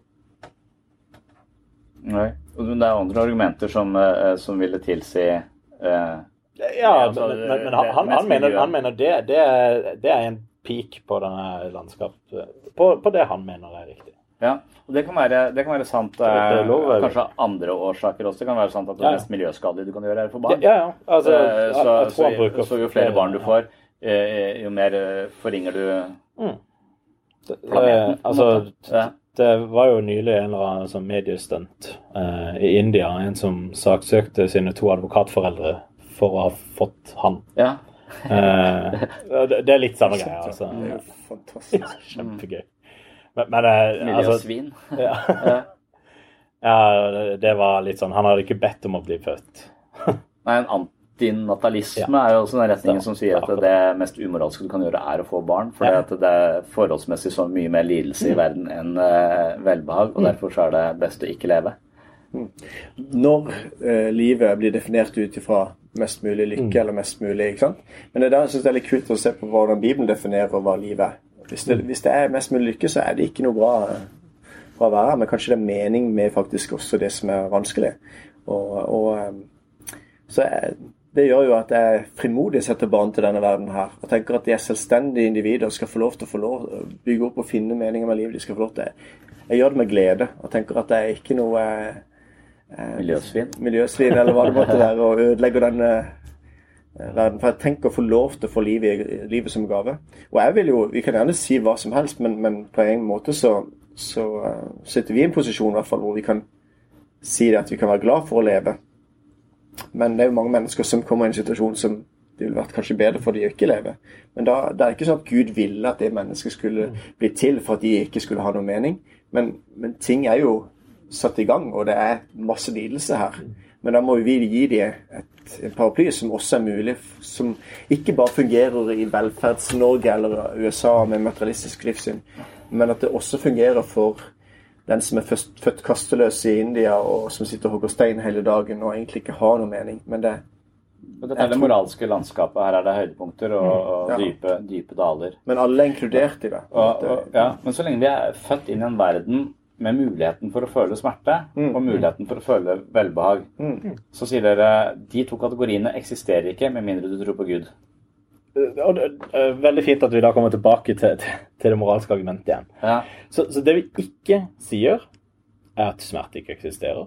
Nei. Men Det er andre argumenter som, eh, som ville tilsi eh, Ja, altså, men, men, men han, han, han, mener, han mener det, det, er, det er en peak på denne landskapet på, på det han mener er riktig. Ja, og det kan være, det kan være sant Det- det eh, kanskje av andre årsaker også. Det kan være sant at det Ja, mest miljøskadelige du kan gjøre, er få barn. Ja, ja. Altså, Eh, jeg, så, jeg så, bruker så jo flere barn du får, eh, jo mer forringer du planeten. Eh, altså, Ja. det var jo nylig en eller annen sånn mediestunt eh, i India. En som saksøkte sine to advokatforeldre for å ha fått han. Ja. Eh, det, det er litt samme *laughs* greia, altså. Det er jo fantastisk. Kjempegøy. Men, men eh, altså, Miljøsvin. *laughs* ja. ja, det var litt sånn Han hadde ikke bedt om å bli født. *laughs* Nei, en antinatalisme er jo også den retningen som sier at det mest umoralske du kan gjøre, er å få barn. For Ja. det er forholdsmessig så mye mer lidelse i verden enn eh, velbehag. Og derfor så er det best å ikke leve. Når eh, livet blir definert ut ifra mest mulig lykke eller mest mulig ikke sant? Men det er der jeg synes det er litt kult å se på hvordan Bibelen definerer hva livet er. Hvis det, hvis det er mest mulig lykke, så er det ikke noe bra, bra å være her. Men kanskje det er mening med faktisk også det som er vanskelig. Og, og eh, så det gjør jo at jeg frimodig setter barn til denne verden her. Og tenker at de er selvstendige individer og skal få lov til å få lov bygge opp og finne meninger med livet. De skal få lov til Jeg gjør det med glede og tenker at det er ikke noe eh, Miljøsvin. miljøsvin, eller hva det måtte være, og ødelegger den eh, verden. For jeg tenker å få lov til å få livet, livet som gave. Og jeg vil jo, Vi kan gjerne si hva som helst, men, men på en måte så, så eh, sitter vi i en posisjon i hvert fall, hvor vi kan si det at vi kan være glad for å leve. Men det er jo mange mennesker som kommer i en situasjon som det ville vært kanskje bedre for de å ikke leve. Men da, det er ikke sånn at Gud ville at det mennesket skulle bli til for at de ikke skulle ha noe mening. Men, men ting er jo satt i gang, og det er masse lidelse her. Men da må vi gi dem et, paraply som også er mulig, som ikke bare fungerer i Velferds-Norge eller USA med materialistisk livssyn, men at det også fungerer for den som er først, født kasteløs i India, og som sitter og hogger stein hele dagen og egentlig ikke har noe mening. Men det, Og dette er det moralske landskapet. Her er det høydepunkter og, og Ja. dype, dype daler. men alle er inkludert i det. Og, og, ja, men så lenge vi er født inn i en verden med muligheten for å føle smerte og muligheten for å føle velbehag, så sier dere de to kategoriene eksisterer ikke med mindre du tror på Gud. Og det er veldig fint at vi da kommer tilbake til, til, til det moralske argumentet igjen. Ja. Så, så det vi ikke sier, er at smerte ikke eksisterer.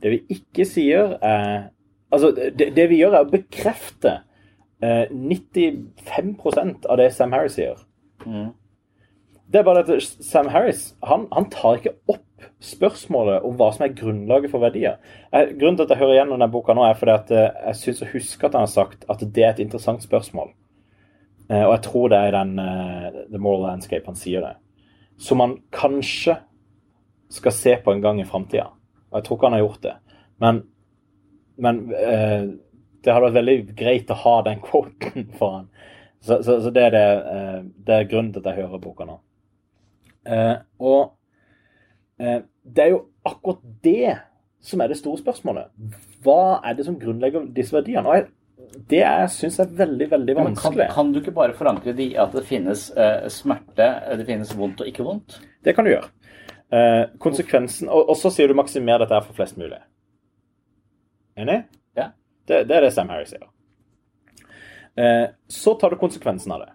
Det vi ikke sier, er Altså, det, det vi gjør, er å bekrefte eh, 95% av det Sam Harris sier. Det er bare at Sam Harris han, han tar ikke opp spørsmålet om hva som er grunnlaget for verdier. Eh, grunnen til at jeg hører igjennom denne boka nå, er fordi at eh, jeg syns å huske at han har sagt at det er et interessant spørsmål. Eh, og jeg tror det er i den The Moral Landscape han sier det. Som han kanskje skal se på en gang i framtida. Og jeg tror ikke han har gjort det. Men, men det hadde vært veldig greit å ha den *laughs* quoten for han. Så, så, så det, er det, det er grunnen til at jeg hører boka nå. Eh, og eh, det er jo akkurat det som er det store spørsmålet. Hva er det som grunnlegger disse verdiene? Og jeg, det syns jeg er veldig, veldig Men kan, kan du ikke bare forankre det i at det finnes eh, smerte, det finnes vondt og ikke vondt? Det kan du gjøre. Eh, konsekvensen, og, og så sier du maksimer dette her for flest mulig. Enig? Ja. Det, det er det Sam Harris sier. Eh, så tar du konsekvensen av det.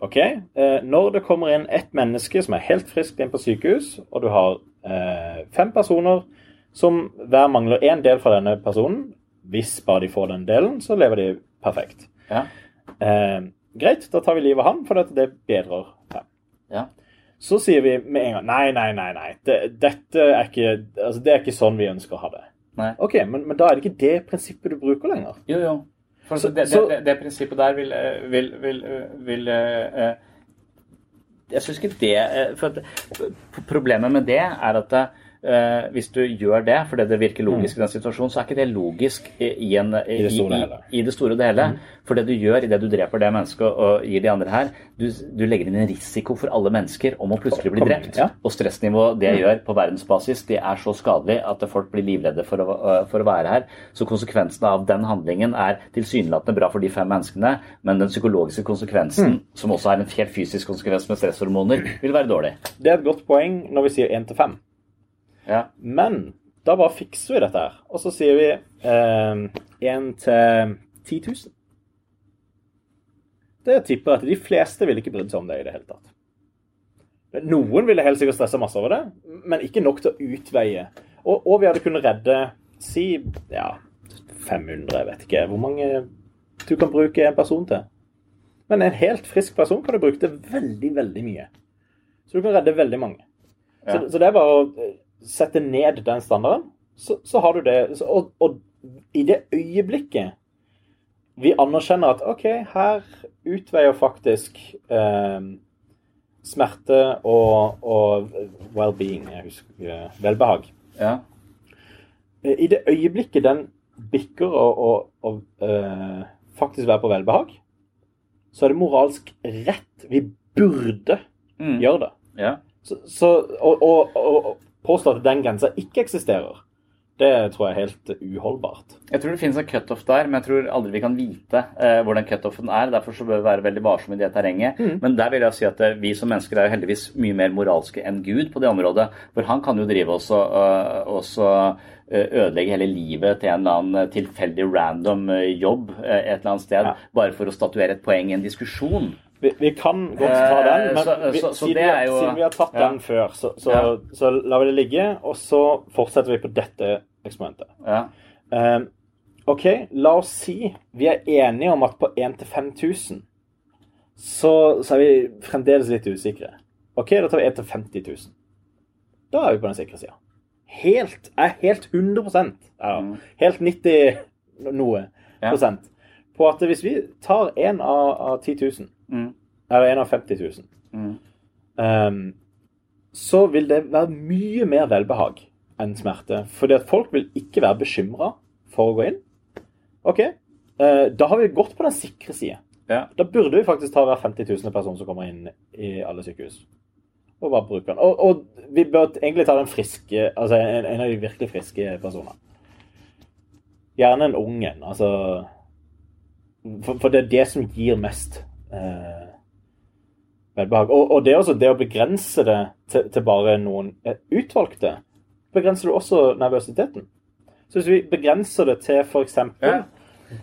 Ok, eh, Når det kommer inn ett menneske som er helt friskt inn på sykehus, og du har eh, fem personer som hver mangler én del fra denne personen Hvis bare de får den delen, så lever de perfekt. Ja. Eh, greit, da tar vi livet av han, for det bedrer fem. Ja. Så sier vi med en gang nei, nei, nei. nei. Det, dette er ikke, altså, det er ikke sånn vi ønsker å ha det. Nei. Ok, men, men da er det ikke det prinsippet du bruker lenger. Jo, jo. For Så- det, det, det, det prinsippet der vil, eh, vil, vil, eh, vil eh, Jeg syns ikke det For at problemet med det er at eh, hvis du gjør det fordi det virker logisk i den situasjonen, så er ikke det logisk i, i, en, i, i det store og i, hele. Mm. det det. For det du gjør idet du dreper det mennesket og gir de andre her, du, du legger inn en risiko for alle mennesker om å plutselig bli drept. ja. Og stressnivået det gjør på verdensbasis, det er så skadelig at folk blir livredde for å, øh, for å være her. Så konsekvensen av den handlingen er tilsynelatende bra for de fem menneskene, men den psykologiske konsekvensen, som også er en helt fysisk konsekvens med stresshormoner, vil være dårlig. Det er et godt poeng når vi sier 1 til 5. Ja. Men da bare fikser vi dette her. Og så sier vi eh, 1 til 10 000. det tipper at de fleste ville ikke brydd seg om det i det hele tatt. Noen ville helt sikkert stressa masse over det, men ikke nok til å utveie. Og, og vi hadde kunnet redde si ja, 500, jeg vet ikke hvor mange du kan bruke en person til. Men en helt frisk person kan du bruke til veldig, veldig mye. Så du kan redde veldig mange. Så, så det er bare å eh, sette ned den standarden, så, så har du det. Så, og, og i det øyeblikket vi anerkjenner at OK, her utveier faktisk eh, smerte og, og well-being, jeg husker eh, velbehag. Ja. Eh, I det øyeblikket den bikker og, og, og eh, faktisk være på velbehag, så er det moralsk rett. Vi burde Mm. gjøre det. ja. Så, så og, og påstå at den grensa ikke eksisterer, det tror jeg er helt uholdbart. Jeg tror det finnes en cutoff der, men jeg tror aldri vi kan vite eh, hvor den cutoffen er. Derfor så bør vi være veldig varsomme i det terrenget. Men der vil jeg si at eh, vi som mennesker er jo heldigvis mye mer moralske enn Gud på det området. For han kan jo drive oss og også, øh, ødelegge hele livet til en eller annen tilfeldig random jobb et eller annet sted, Ja. bare for å statuere et poeng i en diskusjon. Vi, vi kan godt ta den, Eh, men vi, så- så siden, vi, er jo- siden vi har tatt ja. den før, så, så, Ja. så lar vi det ligge, og så fortsetter vi på dette eksperimentet. Ja. Um, OK, la oss si vi er enige om at på 1 til 5000 så, så er vi fremdeles litt usikre. OK, da tar vi 1 til 50 000. Da er vi på den sikre sida. Helt, er helt 100 ja, Helt 90 noe Mm. Prosent på at hvis vi tar en av, av 10 000, Mm. eller en av 50 000, Mm. um, så vil det være mye mer velbehag enn smerte. Fordi at folk vil ikke være bekymra for å gå inn. OK, uh, da har vi gått på den sikre side. Ja. Da burde vi faktisk ta hver 50 000 person som kommer inn i alle sykehus. Og bare bruke den. Og, og vi bør egentlig ta den friske, altså en, en av de virkelig friske personene. Gjerne en ung en. Altså for, for det er det som gir mest eh, velbehag. Og, og det også det å begrense det til, til bare noen eh, utvalgte, begrenser du også nervøsiteten. Så hvis vi begrenser det til f.eks. Ja.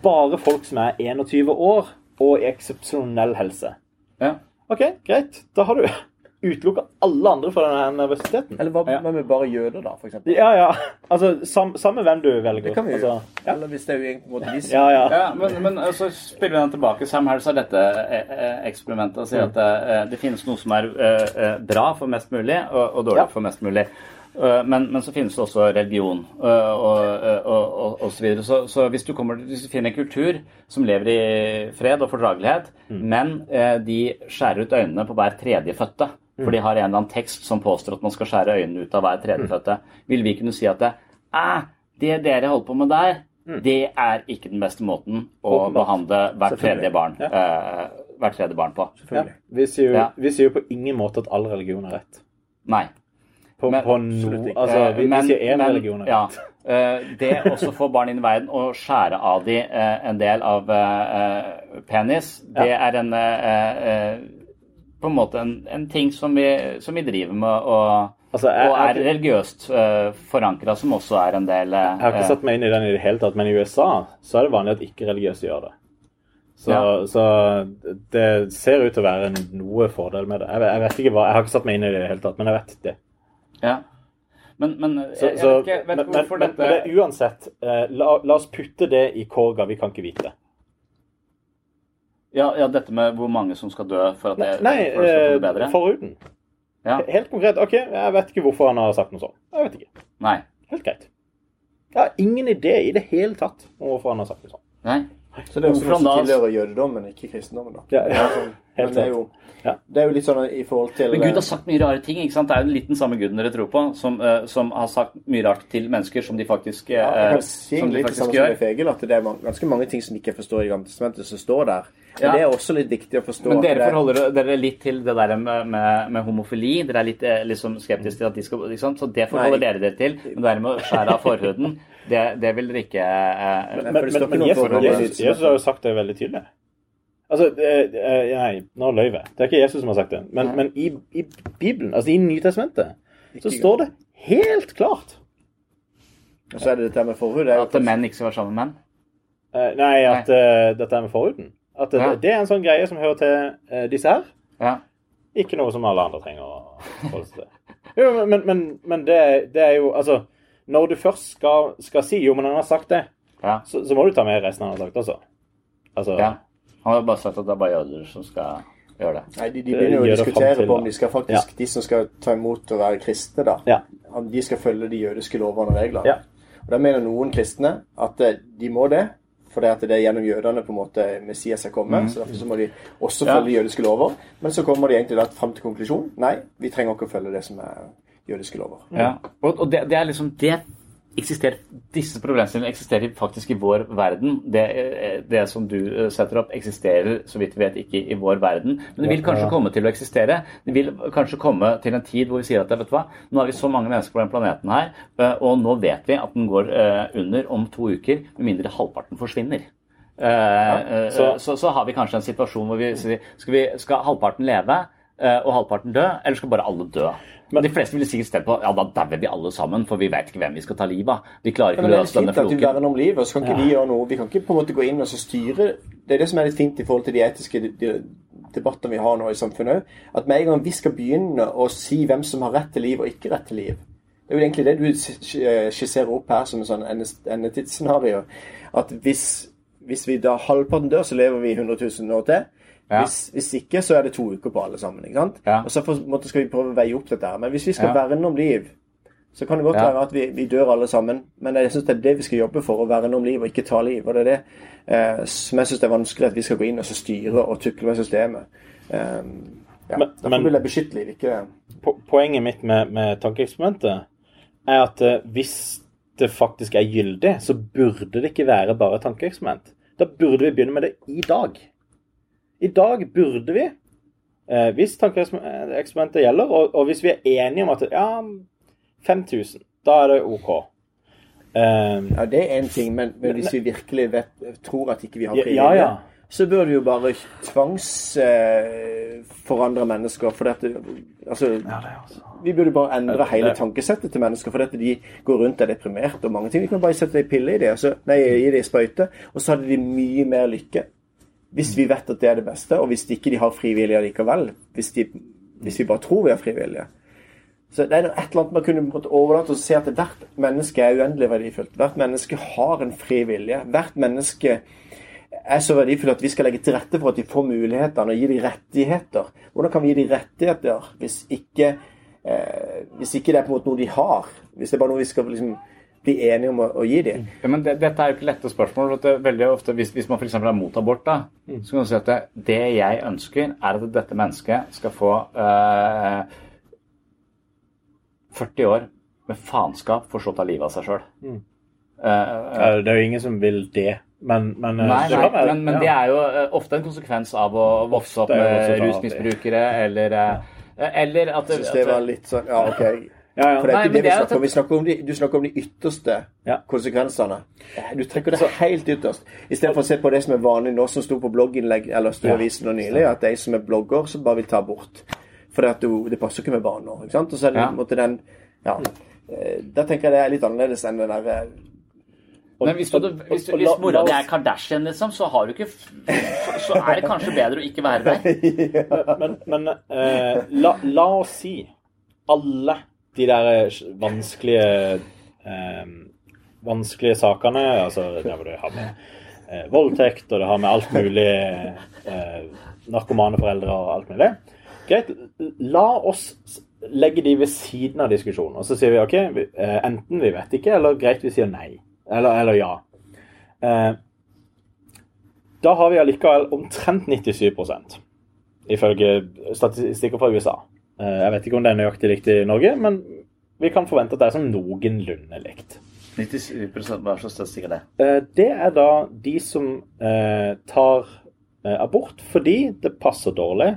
bare folk som er 21 år og i eksepsjonell helse Ja. OK, greit. Da har du utelukka alle andre fra denne nervøsiteten. Eller hva Ja. med bare jøder, da, for eksempel? Ja, ja. Altså, sam, samme hvem du velger. Det kan vi altså, gjøre. Eller hvis det er de ja, ja. Ja, men, men så spiller vi den tilbake. Sam Harris har dette eh, eh, eksperimentet og sier at eh, det finnes noe som er bra for mest mulig, og, og dårlig Ja. for mest mulig. Eh, men, men så finnes det også religion og, og, og, og så videre. Så, så hvis, du kommer, hvis du finner en kultur som lever i fred og fordragelighet, men eh, de skjærer ut øynene på hver tredjefødte, for de har en eller annen tekst som påstår at man skal skjære øynene ut av hver tredjefødte, vil vi kunne si at det, det dere holder på med der, det er ikke den beste måten å Åpenbart. behandle hvert tredje barn, uh, hvert tredje barn på. ja. Vi, sier jo, Ja. vi sier jo på ingen måte at all religion er rett. Nei. På, Men- på no, altså, vi, vi, vi sier én men- religion er ja, rett. eh, det også få barn inn i verden og skjære av de uh, en del av eh, eh, penis, det er en eh, eh, på en måte en, en ting som vi, som vi driver med og, Altså, jeg- og er jeg- religiøst uh, forankra, som også er en del uh, Jeg har ikke satt meg inn i den i det hele tatt, men i USA så er det vanlig at ikke-religiøse gjør det. Så, Ja. så det ser ut til å være noe fordel med det. Jeg jeg vet ikke hva, jeg har ikke satt meg inn i det i det hele tatt, men jeg vet det. ja. Men, men Så, jeg vet ikke, vet men, hvorfor men, dette men det uansett, eh, la, la oss putte det i korga, vi kan ikke vite. Ja, ja, dette med hvor mange som skal dø for at det, Nei, for det skal eh, bedre? foruten. Ja. Helt konkret. OK, jeg vet ikke hvorfor han har sagt noe sånt. Jeg vet ikke. Nei. Helt greit. Jeg har ingen idé i det hele tatt om hvorfor han har sagt noe sånt. Nei. Så det er også noe som tilhører jødedommen, ikke kristendommen. da. Ja, ja. sånn- Helt det er jo, Ja. det er jo litt sånn i forhold til Men Gud har sagt mye rare ting. ikke sant? Det er jo litt den samme guden dere tror på, som, eh, som har sagt mye rart til mennesker som de faktisk, eh, ja, Jeg kan si som litt det samme gjør. som gjør. Fegel, at det er ganske mange ting som ikke forstår i Gamle testamentet, som står der. Men Ja. det er også litt viktig å forstå. Men dere er- forholder dere litt til det der med, med, med homofili. Dere er litt eh, liksom skeptiske til at de skal ikke sant? Så det forholder Nei. dere dere til. Men det der med å skjære av forhuden, *laughs* det, det vil dere ikke eh, Men- Men, det står men, men Jesus, Jesus, Jesus har jo sagt det veldig tydelig. Altså, eh, eh, Nei, nå løy jeg. Det er ikke Jesus som har sagt det. Men, men i, i Bibelen, altså i Nytestamentet, så står det helt klart Og så er det dette med forhud. Det er at menn ikke skal være sammen med menn. eh, Nei, at uh, dette er med forhuden. At det, Ja. det er en sånn greie som hører til uh, disse her. Ja. Ikke noe som alle andre trenger å forholde seg til. *laughs* Jo, men, men, men, men det, det er jo Altså, når du først skal, skal si jo, men han har sagt det, Ja. så, så må du ta med resten han har sagt også. Altså, ja. Han har bare sagt at det er bare jøder som skal gjøre det. Nei, de, de begynner jo å diskutere til, på om de skal faktisk, de som skal ta imot og være kristne, da, Ja. om de skal følge de jødiske lovene og reglene. Ja. Og Da mener noen kristne at eh, de må det, for det, at det er gjennom jødene på en måte Messias er kommet. Så derfor så må de også følge de jødiske lover. Men så kommer de egentlig da fram til konklusjonen nei, vi trenger ikke å følge det som er jødiske lover. Ja. Og, og det, det er liksom det eksisterer, Disse problemstillingene eksisterer faktisk i vår verden. Det, eh, det som du eh, setter opp, eksisterer så vidt vi vet ikke i vår verden. Men det vil kanskje komme til å eksistere. Det vil kanskje komme til en tid hvor vi sier at vet du hva, nå er vi så mange mennesker på den planeten her, eh, og nå vet vi at den går under om to uker, med mindre halvparten forsvinner. Eh, eh, så- så, så har vi kanskje en situasjon hvor vi sier skal, vi, skal halvparten leve og halvparten dø, eller skal bare alle dø? Men de fleste ville sikkert stemt på ja, da dauer vi alle sammen, for vi vet ikke hvem vi skal ta livet av. Vi klarer ikke å løse denne løse denne er fint at vi verner om livet, og så kan ikke vi gjøre noe. Vi kan ikke på en måte gå inn og så styre Det er det som er litt fint i forhold til de etiske de, de, debattene vi har nå i samfunnet òg. At med en gang vi skal begynne å si hvem som har rett til liv og ikke rett til liv Det er jo egentlig det du skisserer opp her som en sånn endetidsscenario. At hvis, hvis vi da halvparten dør, så lever vi 100 000 år til. Ja. Hvis, hvis ikke, så er det to uker på alle sammen. ikke sant? Ja. Og så for, en måte skal vi prøve å veie opp dette her. Men hvis vi skal Ja. verne om liv, så kan det godt Ja. være at vi, vi dør alle sammen. Men jeg syns det er det vi skal jobbe for, å verne om liv og ikke ta liv. Og det er det eh, som jeg syns er vanskelig, at vi skal gå inn og så styre og tukle med systemet. Eh, ja. Men- Derfor men- vil jeg beskytte liv, ikke po poenget mitt med, med tankeeksperimentet er at eh, hvis det faktisk er gyldig, så burde det ikke være bare et tankeeksperiment. Da burde vi begynne med det i dag. I dag burde vi, eh, hvis tankeeksperimentet gjelder, og, og hvis vi er enige om at ja, 5000, da er det OK. Um, Ja, det er én ting, men, men hvis vi virkelig vet, tror at ikke vi har Ja, ja, ja. så bør vi jo bare tvangsforandre eh, mennesker. For dette, altså, Vi burde bare endre hele tankesettet til mennesker, for dette, de går rundt og er deprimerte og mange ting. Vi kan bare sette en pille i det, altså, nei, gi det en sprøyte, og så hadde de mye mer lykke. Hvis vi vet at det er det beste, og hvis ikke de har frivillige likevel. Hvis, de, hvis vi bare tror vi har frivillige. Så det er et eller annet man kunne overlate og se at hvert menneske er uendelig verdifullt. Hvert menneske har en fri vilje. Hvert menneske er så verdifull at vi skal legge til rette for at de får mulighetene og gi dem rettigheter. Hvordan kan vi gi dem rettigheter hvis ikke, eh, hvis ikke det er på en måte noe de har? Hvis det er bare noe vi skal liksom bli enige om å, å gi dem? Ja, men det, dette er jo ikke lette spørsmål. for at det, veldig ofte, Hvis, hvis man f.eks. er mot abort, da, så kan du si at det, det jeg ønsker, er at dette mennesket skal få eh, 40 år med faenskap for så å ta livet av seg sjøl. eh, det er jo ingen som vil det, men, men eh, Nei, det nei, være- men, men ja. det er jo eh, ofte en konsekvens av å vokse opp med vokst rusmisbrukere, eller, ja. eller at, Jeg synes det var litt sånn Ja, OK. Ja, ja. For det er ikke men det vi det er snakker om. Vi snakker om de, du snakker om de ytterste Ja. konsekvensene. Du trekker det helt ytterst. Istedenfor å se på det som er vanlig nå, som sto på blogginnlegg eller sto i avisen nå nylig, at de som er blogger, som bare vil ta bort. For det, det passer ikke med barn nå. ikke sant? Og så er det Ja. på en måte den Ja. Eh, Da tenker jeg det er litt annerledes enn den der eh, Men hvis, du, hvis, hvis mora di er Kardashian, liksom, så har du ikke så, så er det kanskje bedre å ikke være der. *laughs* Men, men eh, la, la oss si alle de der eh, vanskelige eh, vanskelige sakene, altså der hvor det har med eh, voldtekt, og det har med alt mulig eh, narkomane foreldre og alt mulig. Greit, la oss legge de ved siden av diskusjonen, og så sier vi OK, vi, eh, enten vi vet ikke, eller greit, vi sier nei. Eller, eller ja. Eh, da har vi allikevel omtrent 97 ifølge statistikker fra USA. Eh, Jeg vet ikke om det er nøyaktig likt i Norge, men vi kan forvente at det er sånn noenlunde likt. 97 Hva slags statistikk er det? Eh, Det er da de som eh, tar abort fordi det passer dårlig,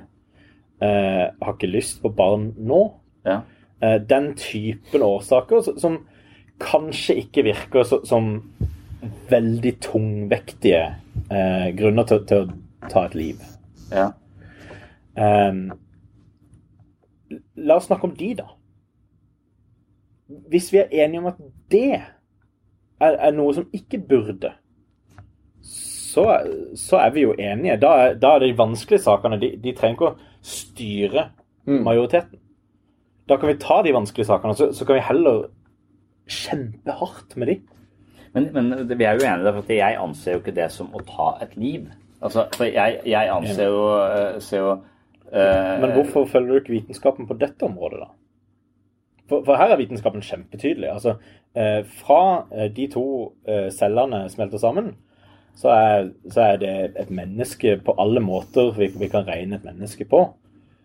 har ikke lyst på barn nå. Ja. Den typen årsaker som- kanskje ikke virker som veldig tungvektige grunner til, til å ta et liv. ja. Ehm, la oss snakke om de, da. Hvis vi er enige om at det er, er noe som ikke burde, så så, er vi jo enige. Da er, da er de vanskelige sakene De, de trenger ikke å styre majoriteten. Da kan vi ta de vanskelige sakene, så, så kan vi heller kjempe hardt med de. Men, men vi er jo enige, for jeg anser jo ikke det som å ta et liv. Altså, for jeg, jeg anser jo, eh, ser jo Men hvorfor følger du ikke vitenskapen på dette området, da? For, for her er vitenskapen kjempetydelig. Altså, eh, fra eh, de to eh, cellene smelter sammen, så er, så er det et menneske på alle måter vi, vi kan regne et menneske på.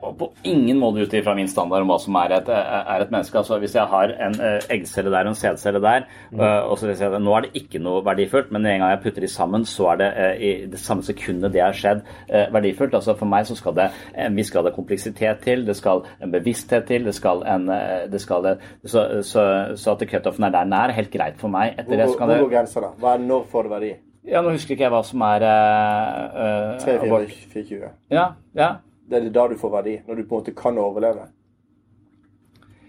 Og på ingen måte ut ifra min standard om hva som er et, er et menneske. Altså Hvis jeg har en eh, eggcelle der og en sædcelle der, mm. og så vil jeg si at nå er det ikke noe verdifullt, men en gang jeg putter de sammen, så er det eh, i det samme sekundet det har skjedd, eh, verdifullt. Altså For meg så skal det en viss grad av kompleksitet til, det skal en bevissthet til, det skal en eh, det skal, så, så, så at cutoffen er der nær, er helt greit for meg. Etter det så kan hvor går grensa, da? Hva er, når får det verdi? Ja, Nå husker ikke jeg hva som er eh, eh, 3, 4, abort. 4, 20. Ja, ja. Det er da du får verdi. Når du på en måte kan overleve.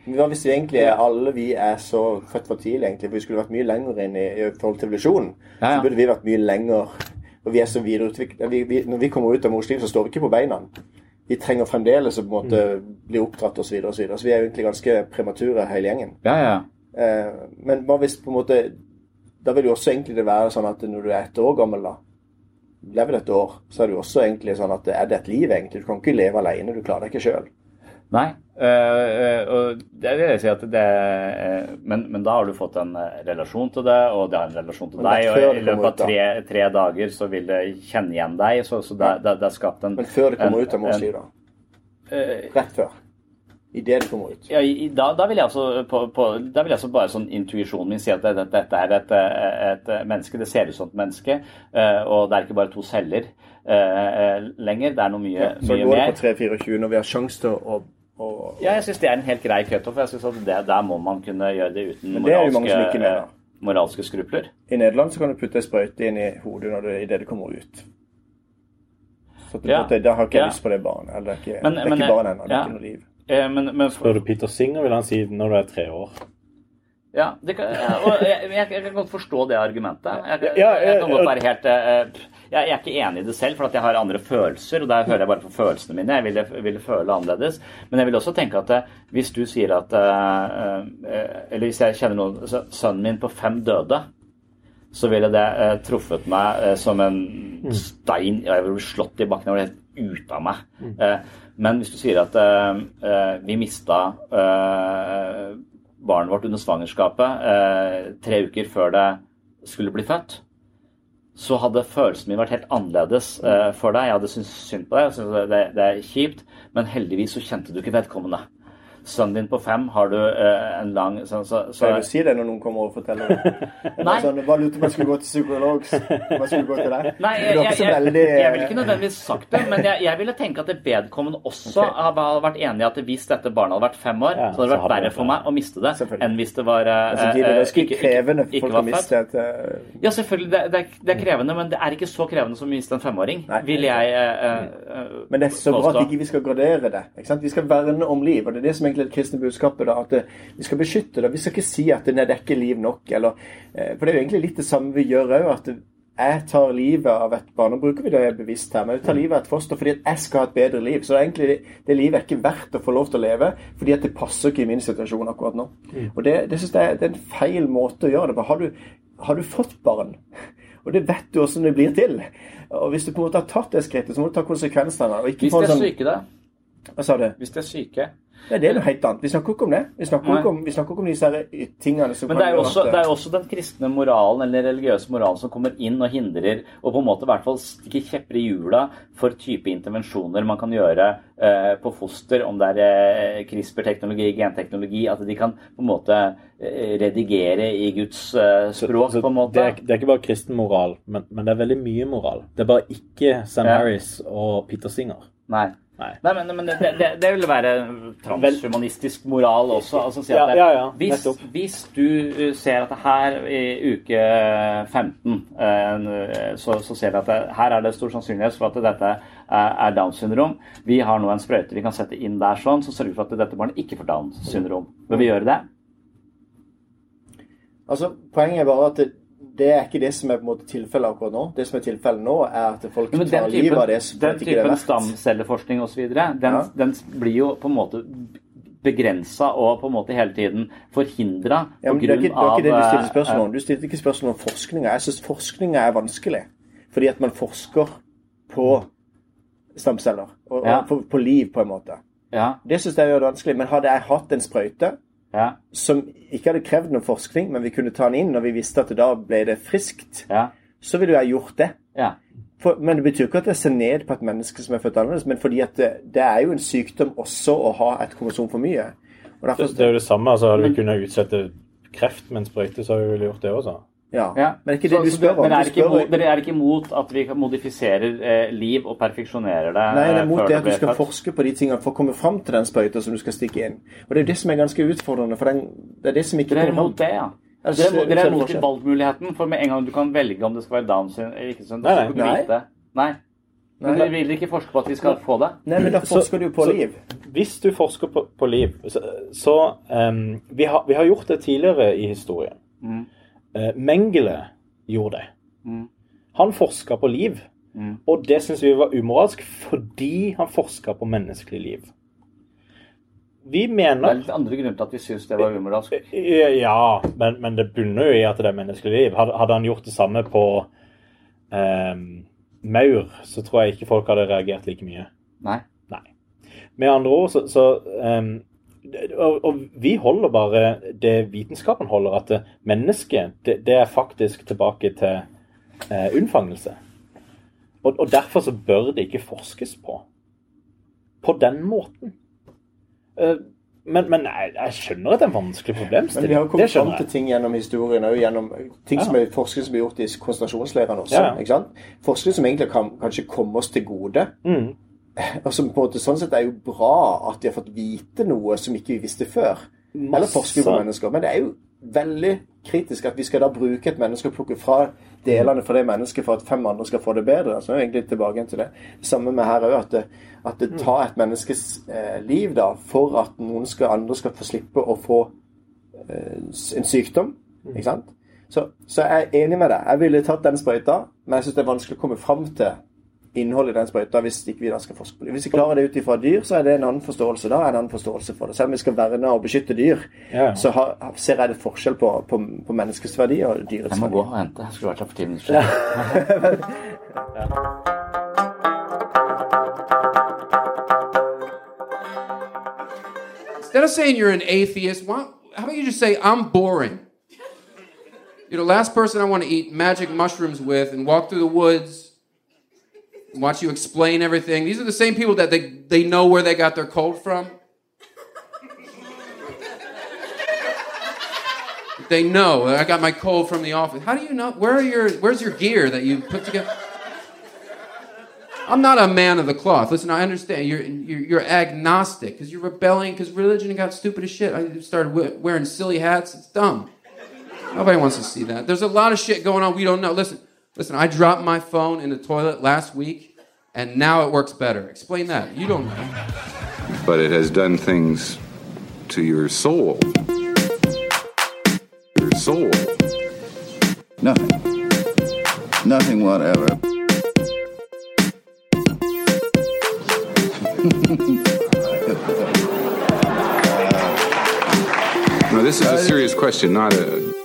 Men Hva hvis vi egentlig er alle vi er så født for tidlig, egentlig? For vi skulle vært mye lenger inn i, i forhold til evolusjonen. Ja, ja. Så burde vi vært mye lenger Og vi er så videreutviklet. Vi, vi, når vi kommer ut av mors liv, så står vi ikke på beina. Vi trenger fremdeles å på en måte bli oppdratt osv. Så, videre, og så, videre. så vi er egentlig ganske premature hele gjengen. ja, ja. Eh, men hva hvis på en måte Da vil jo også egentlig det være sånn at når du er ett år gammel, da lever et år, så er det jo også egentlig sånn at er det et liv, egentlig? Du kan ikke leve alene, du klarer deg ikke sjøl. Nei. øh, øh, og det vil jeg si at det øh, men, men da har du fått en relasjon til det, og det har en relasjon til deg. Og i løpet av tre, tre dager så vil det kjenne igjen deg. Så, så det, det, det er skapt en Men før det kommer en- ut av mors liv, da. Rett før. Idet det kommer ut. ja, i- da, da vil jeg altså på, på, da vil jeg altså bare sånn intuisjonen min si at dette, dette er et, et menneske. Det ser ut som et menneske, øh, og det er ikke bare to celler øh, lenger. Det er noe mye, Så mye går det mer. på 3-24 når vi har sjanse til å, og... Ja, jeg syns det er en helt grei cutoff. Jeg synes at det, Der må man kunne gjøre det uten det moralske, mener. eh, moralske skrupler. I Nederland så kan du putte ei sprøyte inn i hodet når det, i det kommer ut. Så en Ja. Da har ikke jeg Ja. lyst på det barnet. Eller det er ikke, Men- det er men ikke barn ennå. Det er ja. ikke noe liv. Eh, Men, men Spør du Peter Singer, vil han si når du er tre år. Ja, det kan, og jeg, jeg, jeg kan godt forstå det argumentet. Jeg, jeg, kan godt være helt eh, jeg, jeg er ikke enig i det selv, for at jeg har andre følelser. og Der hører jeg bare på følelsene mine. Jeg ville, ville føle annerledes. Men jeg vil også tenke at eh, hvis du sier at eh, eh, Eller hvis jeg kjenner noen Sønnen min på fem døde, så ville det eh, truffet meg eh, som en stein. Jeg ville blitt slått i bakken. Jeg ble helt ute av meg. Men hvis du sier at eh, eh, vi mista eh, barnet vårt under svangerskapet eh, tre uker før det skulle bli født, så hadde følelsen min vært helt annerledes eh, for deg. Jeg hadde syntes synd på deg, jeg syntes det, det er kjipt, men heldigvis så kjente du ikke vedkommende. Sønnen din på fem har du eh, en lang så, så, så, Skal du si det når noen kommer og forteller det? *laughs* Nei. Sånn, bare lurte på om jeg skulle gå til psykolog. Hva skulle gå til deg. Nei, jeg, jeg, jeg, veldig jeg ville ikke nødvendigvis sagt det, men jeg, jeg ville tenke at det vedkommende også okay. hadde vært enig i at hvis dette barnet hadde vært fem år, Ja, så hadde det vært verre for meg å miste det enn hvis det var eh, samtidig, det er eh, ikke- ikke- krevende for folk var å født. miste et eh, Ja, selvfølgelig. Det, det, er, det er krevende, men det er ikke så krevende som å miste en femåring. Nei. Vil jeg eh, eh, Men det er så bra at ikke vi skal gradere det. Vi skal verne om liv. og Det er det som egentlig det kristne budskapet. da, at Vi skal beskytte det. Vi skal ikke si at det dekker liv nok. eller, eh, For det er jo egentlig litt det samme vi gjør òg. At jeg tar livet av et barn. Nå bruker vi det bevisst her, men jeg tar livet av et foster fordi at jeg skal ha et bedre liv. Så egentlig det, det livet er ikke verdt å få lov til å leve, fordi at det passer ikke i min situasjon akkurat nå. Og Det, det synes jeg det er en feil måte å gjøre det på. Har du, har du fått barn? Og det vet du hvordan det blir til. Og Hvis du på en måte har tatt det skrittet, så må du ta konsekvensene. og ikke Hvis få de er sånn, syke, da? Hva sa du? Hvis de er syke. Ja, det er noe helt annet. Vi snakker ikke om det. Vi snakker ikke om, vi snakker ikke om disse tingene som Men det er, jo også, at- det er jo også den kristne moralen eller religiøse moralen som kommer inn og hindrer, og på en måte i hvert fall stikker kjepper i hjula for type intervensjoner man kan gjøre eh, på foster, om det er eh, CRISPR-teknologi, genteknologi, at de kan på en måte eh, redigere i Guds eh, språk, Så på en måte. Det, er, det er ikke bare kristen moral, men, men det er veldig mye moral. Det er bare ikke Sam Ja. Harris og Peter Singer. Nei. Nei. Nei, men, men det, det, det vil være transhumanistisk moral også. Altså si at Ja, det, ja, ja, hvis, nettopp. hvis du uh, ser at det her i uke 15, eh, så, så ser vi at det, her er det stor sannsynlighet for at dette er, Downs syndrom. Vi har nå en sprøyte vi kan sette inn der sånn, så sørger vi for at dette barnet ikke får Downs syndrom. Vil vi gjøre det? Altså, Poenget er bare at det, er ikke det som er på en måte tilfellet akkurat nå. Det som er tilfellet nå, er at folk tar den livet av det som den ikke er verdt. Den typen stamcelleforskning osv., den, Ja. den blir jo på en måte begrensa og på en måte hele tiden forhindra Ja, på men det er ikke, det er ikke det du stilte stiller eh, spørsmål om. Du stilte ikke spørsmål om forskninga. Jeg syns forskninga er vanskelig. Fordi at man forsker på stamceller. Og, Ja. og på, på liv, på en måte. Ja, Det syns jeg gjør det vanskelig. Men hadde jeg hatt en sprøyte ja, som ikke hadde krevd noen forskning, men vi kunne ta den inn når vi visste at da ble det friskt, ja, så ville jeg gjort det. ja. For, men det betyr ikke at jeg ser ned på et menneske som er født annerledes, men fordi at det, det er jo en sykdom også å ha et kromosom for mye. Og derfor, Det, det er jo det samme. altså Hadde vi kunnet utsette kreft med en sprøyte, så hadde vi vel gjort det også. Ja. ja. Men det ikke det Så- du spør om. Dere er, spør- imot, dere er ikke imot at vi modifiserer eh, liv og perfeksjonerer det? Nei, det eh, er mot det at du skal forske på de tingene for å komme fram til den sprøyta som du skal stikke inn. Og det er jo det som er ganske utfordrende, for den, det er det som ikke Dere er imot det, ja? Altså, Dere, er- dere er imot valgmuligheten, for med en gang du kan velge om det skal være Downs eller ikke, sånn, så nei. du vite vite. Nei. Men du dere vil ikke forske på at vi skal få det? Nei, men da forsker du på så- liv. Hvis du forsker på, på liv, så, så um, vi, har, vi har gjort det tidligere i historien. Mm. Eh, Mengele gjorde det. Mm. Han forska på liv. Mm. Og det syns vi var umoralsk fordi han forska på menneskelig liv. Vi mener Det er litt andre grunner til at vi syns det var umoralsk. Ja, men, men det bunner jo i at det er menneskelig liv. Hadde, hadde han gjort det samme på em, maur, så tror jeg ikke folk hadde reagert like mye. Nei. Nei. Med andre ord så, så em, og, og vi holder bare det vitenskapen holder, at mennesket det, det er faktisk tilbake til eh, unnfangelse. Og, og derfor så bør det ikke forskes på. På den måten. Eh, men, men jeg, jeg skjønner at det er en vanskelig Men vi har kommet fram til ting gjennom historien, og gjennom ting Ja. som er forskning som er gjort i konsentrasjonsleirene også. Ja? Forskning som egentlig kan kanskje komme oss til gode. Mm. *laughs* Som på en måte sånn sett er jo bra at de har fått vite noe som ikke vi visste før. Eller forsker på mennesker. Men det er jo veldig kritisk at vi skal da bruke et menneske og plukke fra delene fra det mennesket for at fem andre skal få det bedre. Så er vi egentlig tilbake til det. Det samme med her òg, at, det, at det tar et menneskes eh, liv da for at noen skal, andre skal få slippe å få eh, en sykdom. Ikke sant? Så, så jeg er enig med deg. Jeg ville tatt den sprøyta, men jeg syns det er vanskelig å komme fram til innholdet i den sprøyta hvis ikke vi da skal forske på det. Hvis vi klarer det ut ifra dyr, så er det en annen forståelse. Da er det en annen forståelse for det. Selv om vi skal verne og beskytte dyr, Ja. så har, ser jeg det forskjell på, på, på menneskets verdi og dyrets Jeg må gå og hente. Jeg skulle vært her for ti minutter siden. Instead of saying you're an atheist, why, how about you just say, I'm boring? You're the last person I want to eat magic mushrooms with and walk through the woods and watch you explain everything. These are the same people that they, they know where they got their cold from. They know I got my cold from the office. How do you know? Where are your where's your gear that you put together? I'm not a man of the cloth. Listen, I understand you're you're, you're agnostic because you're rebelling because religion got stupid as shit. I started we- wearing silly hats. It's dumb. Nobody wants to see that. There's a lot of shit going on we don't know. Listen, listen. I dropped my phone in the toilet last week, and now it works better. Explain that. You don't know. but it has done things to your soul. Your soul. Nothing. Nothing whatever. No, this is a serious question, not a.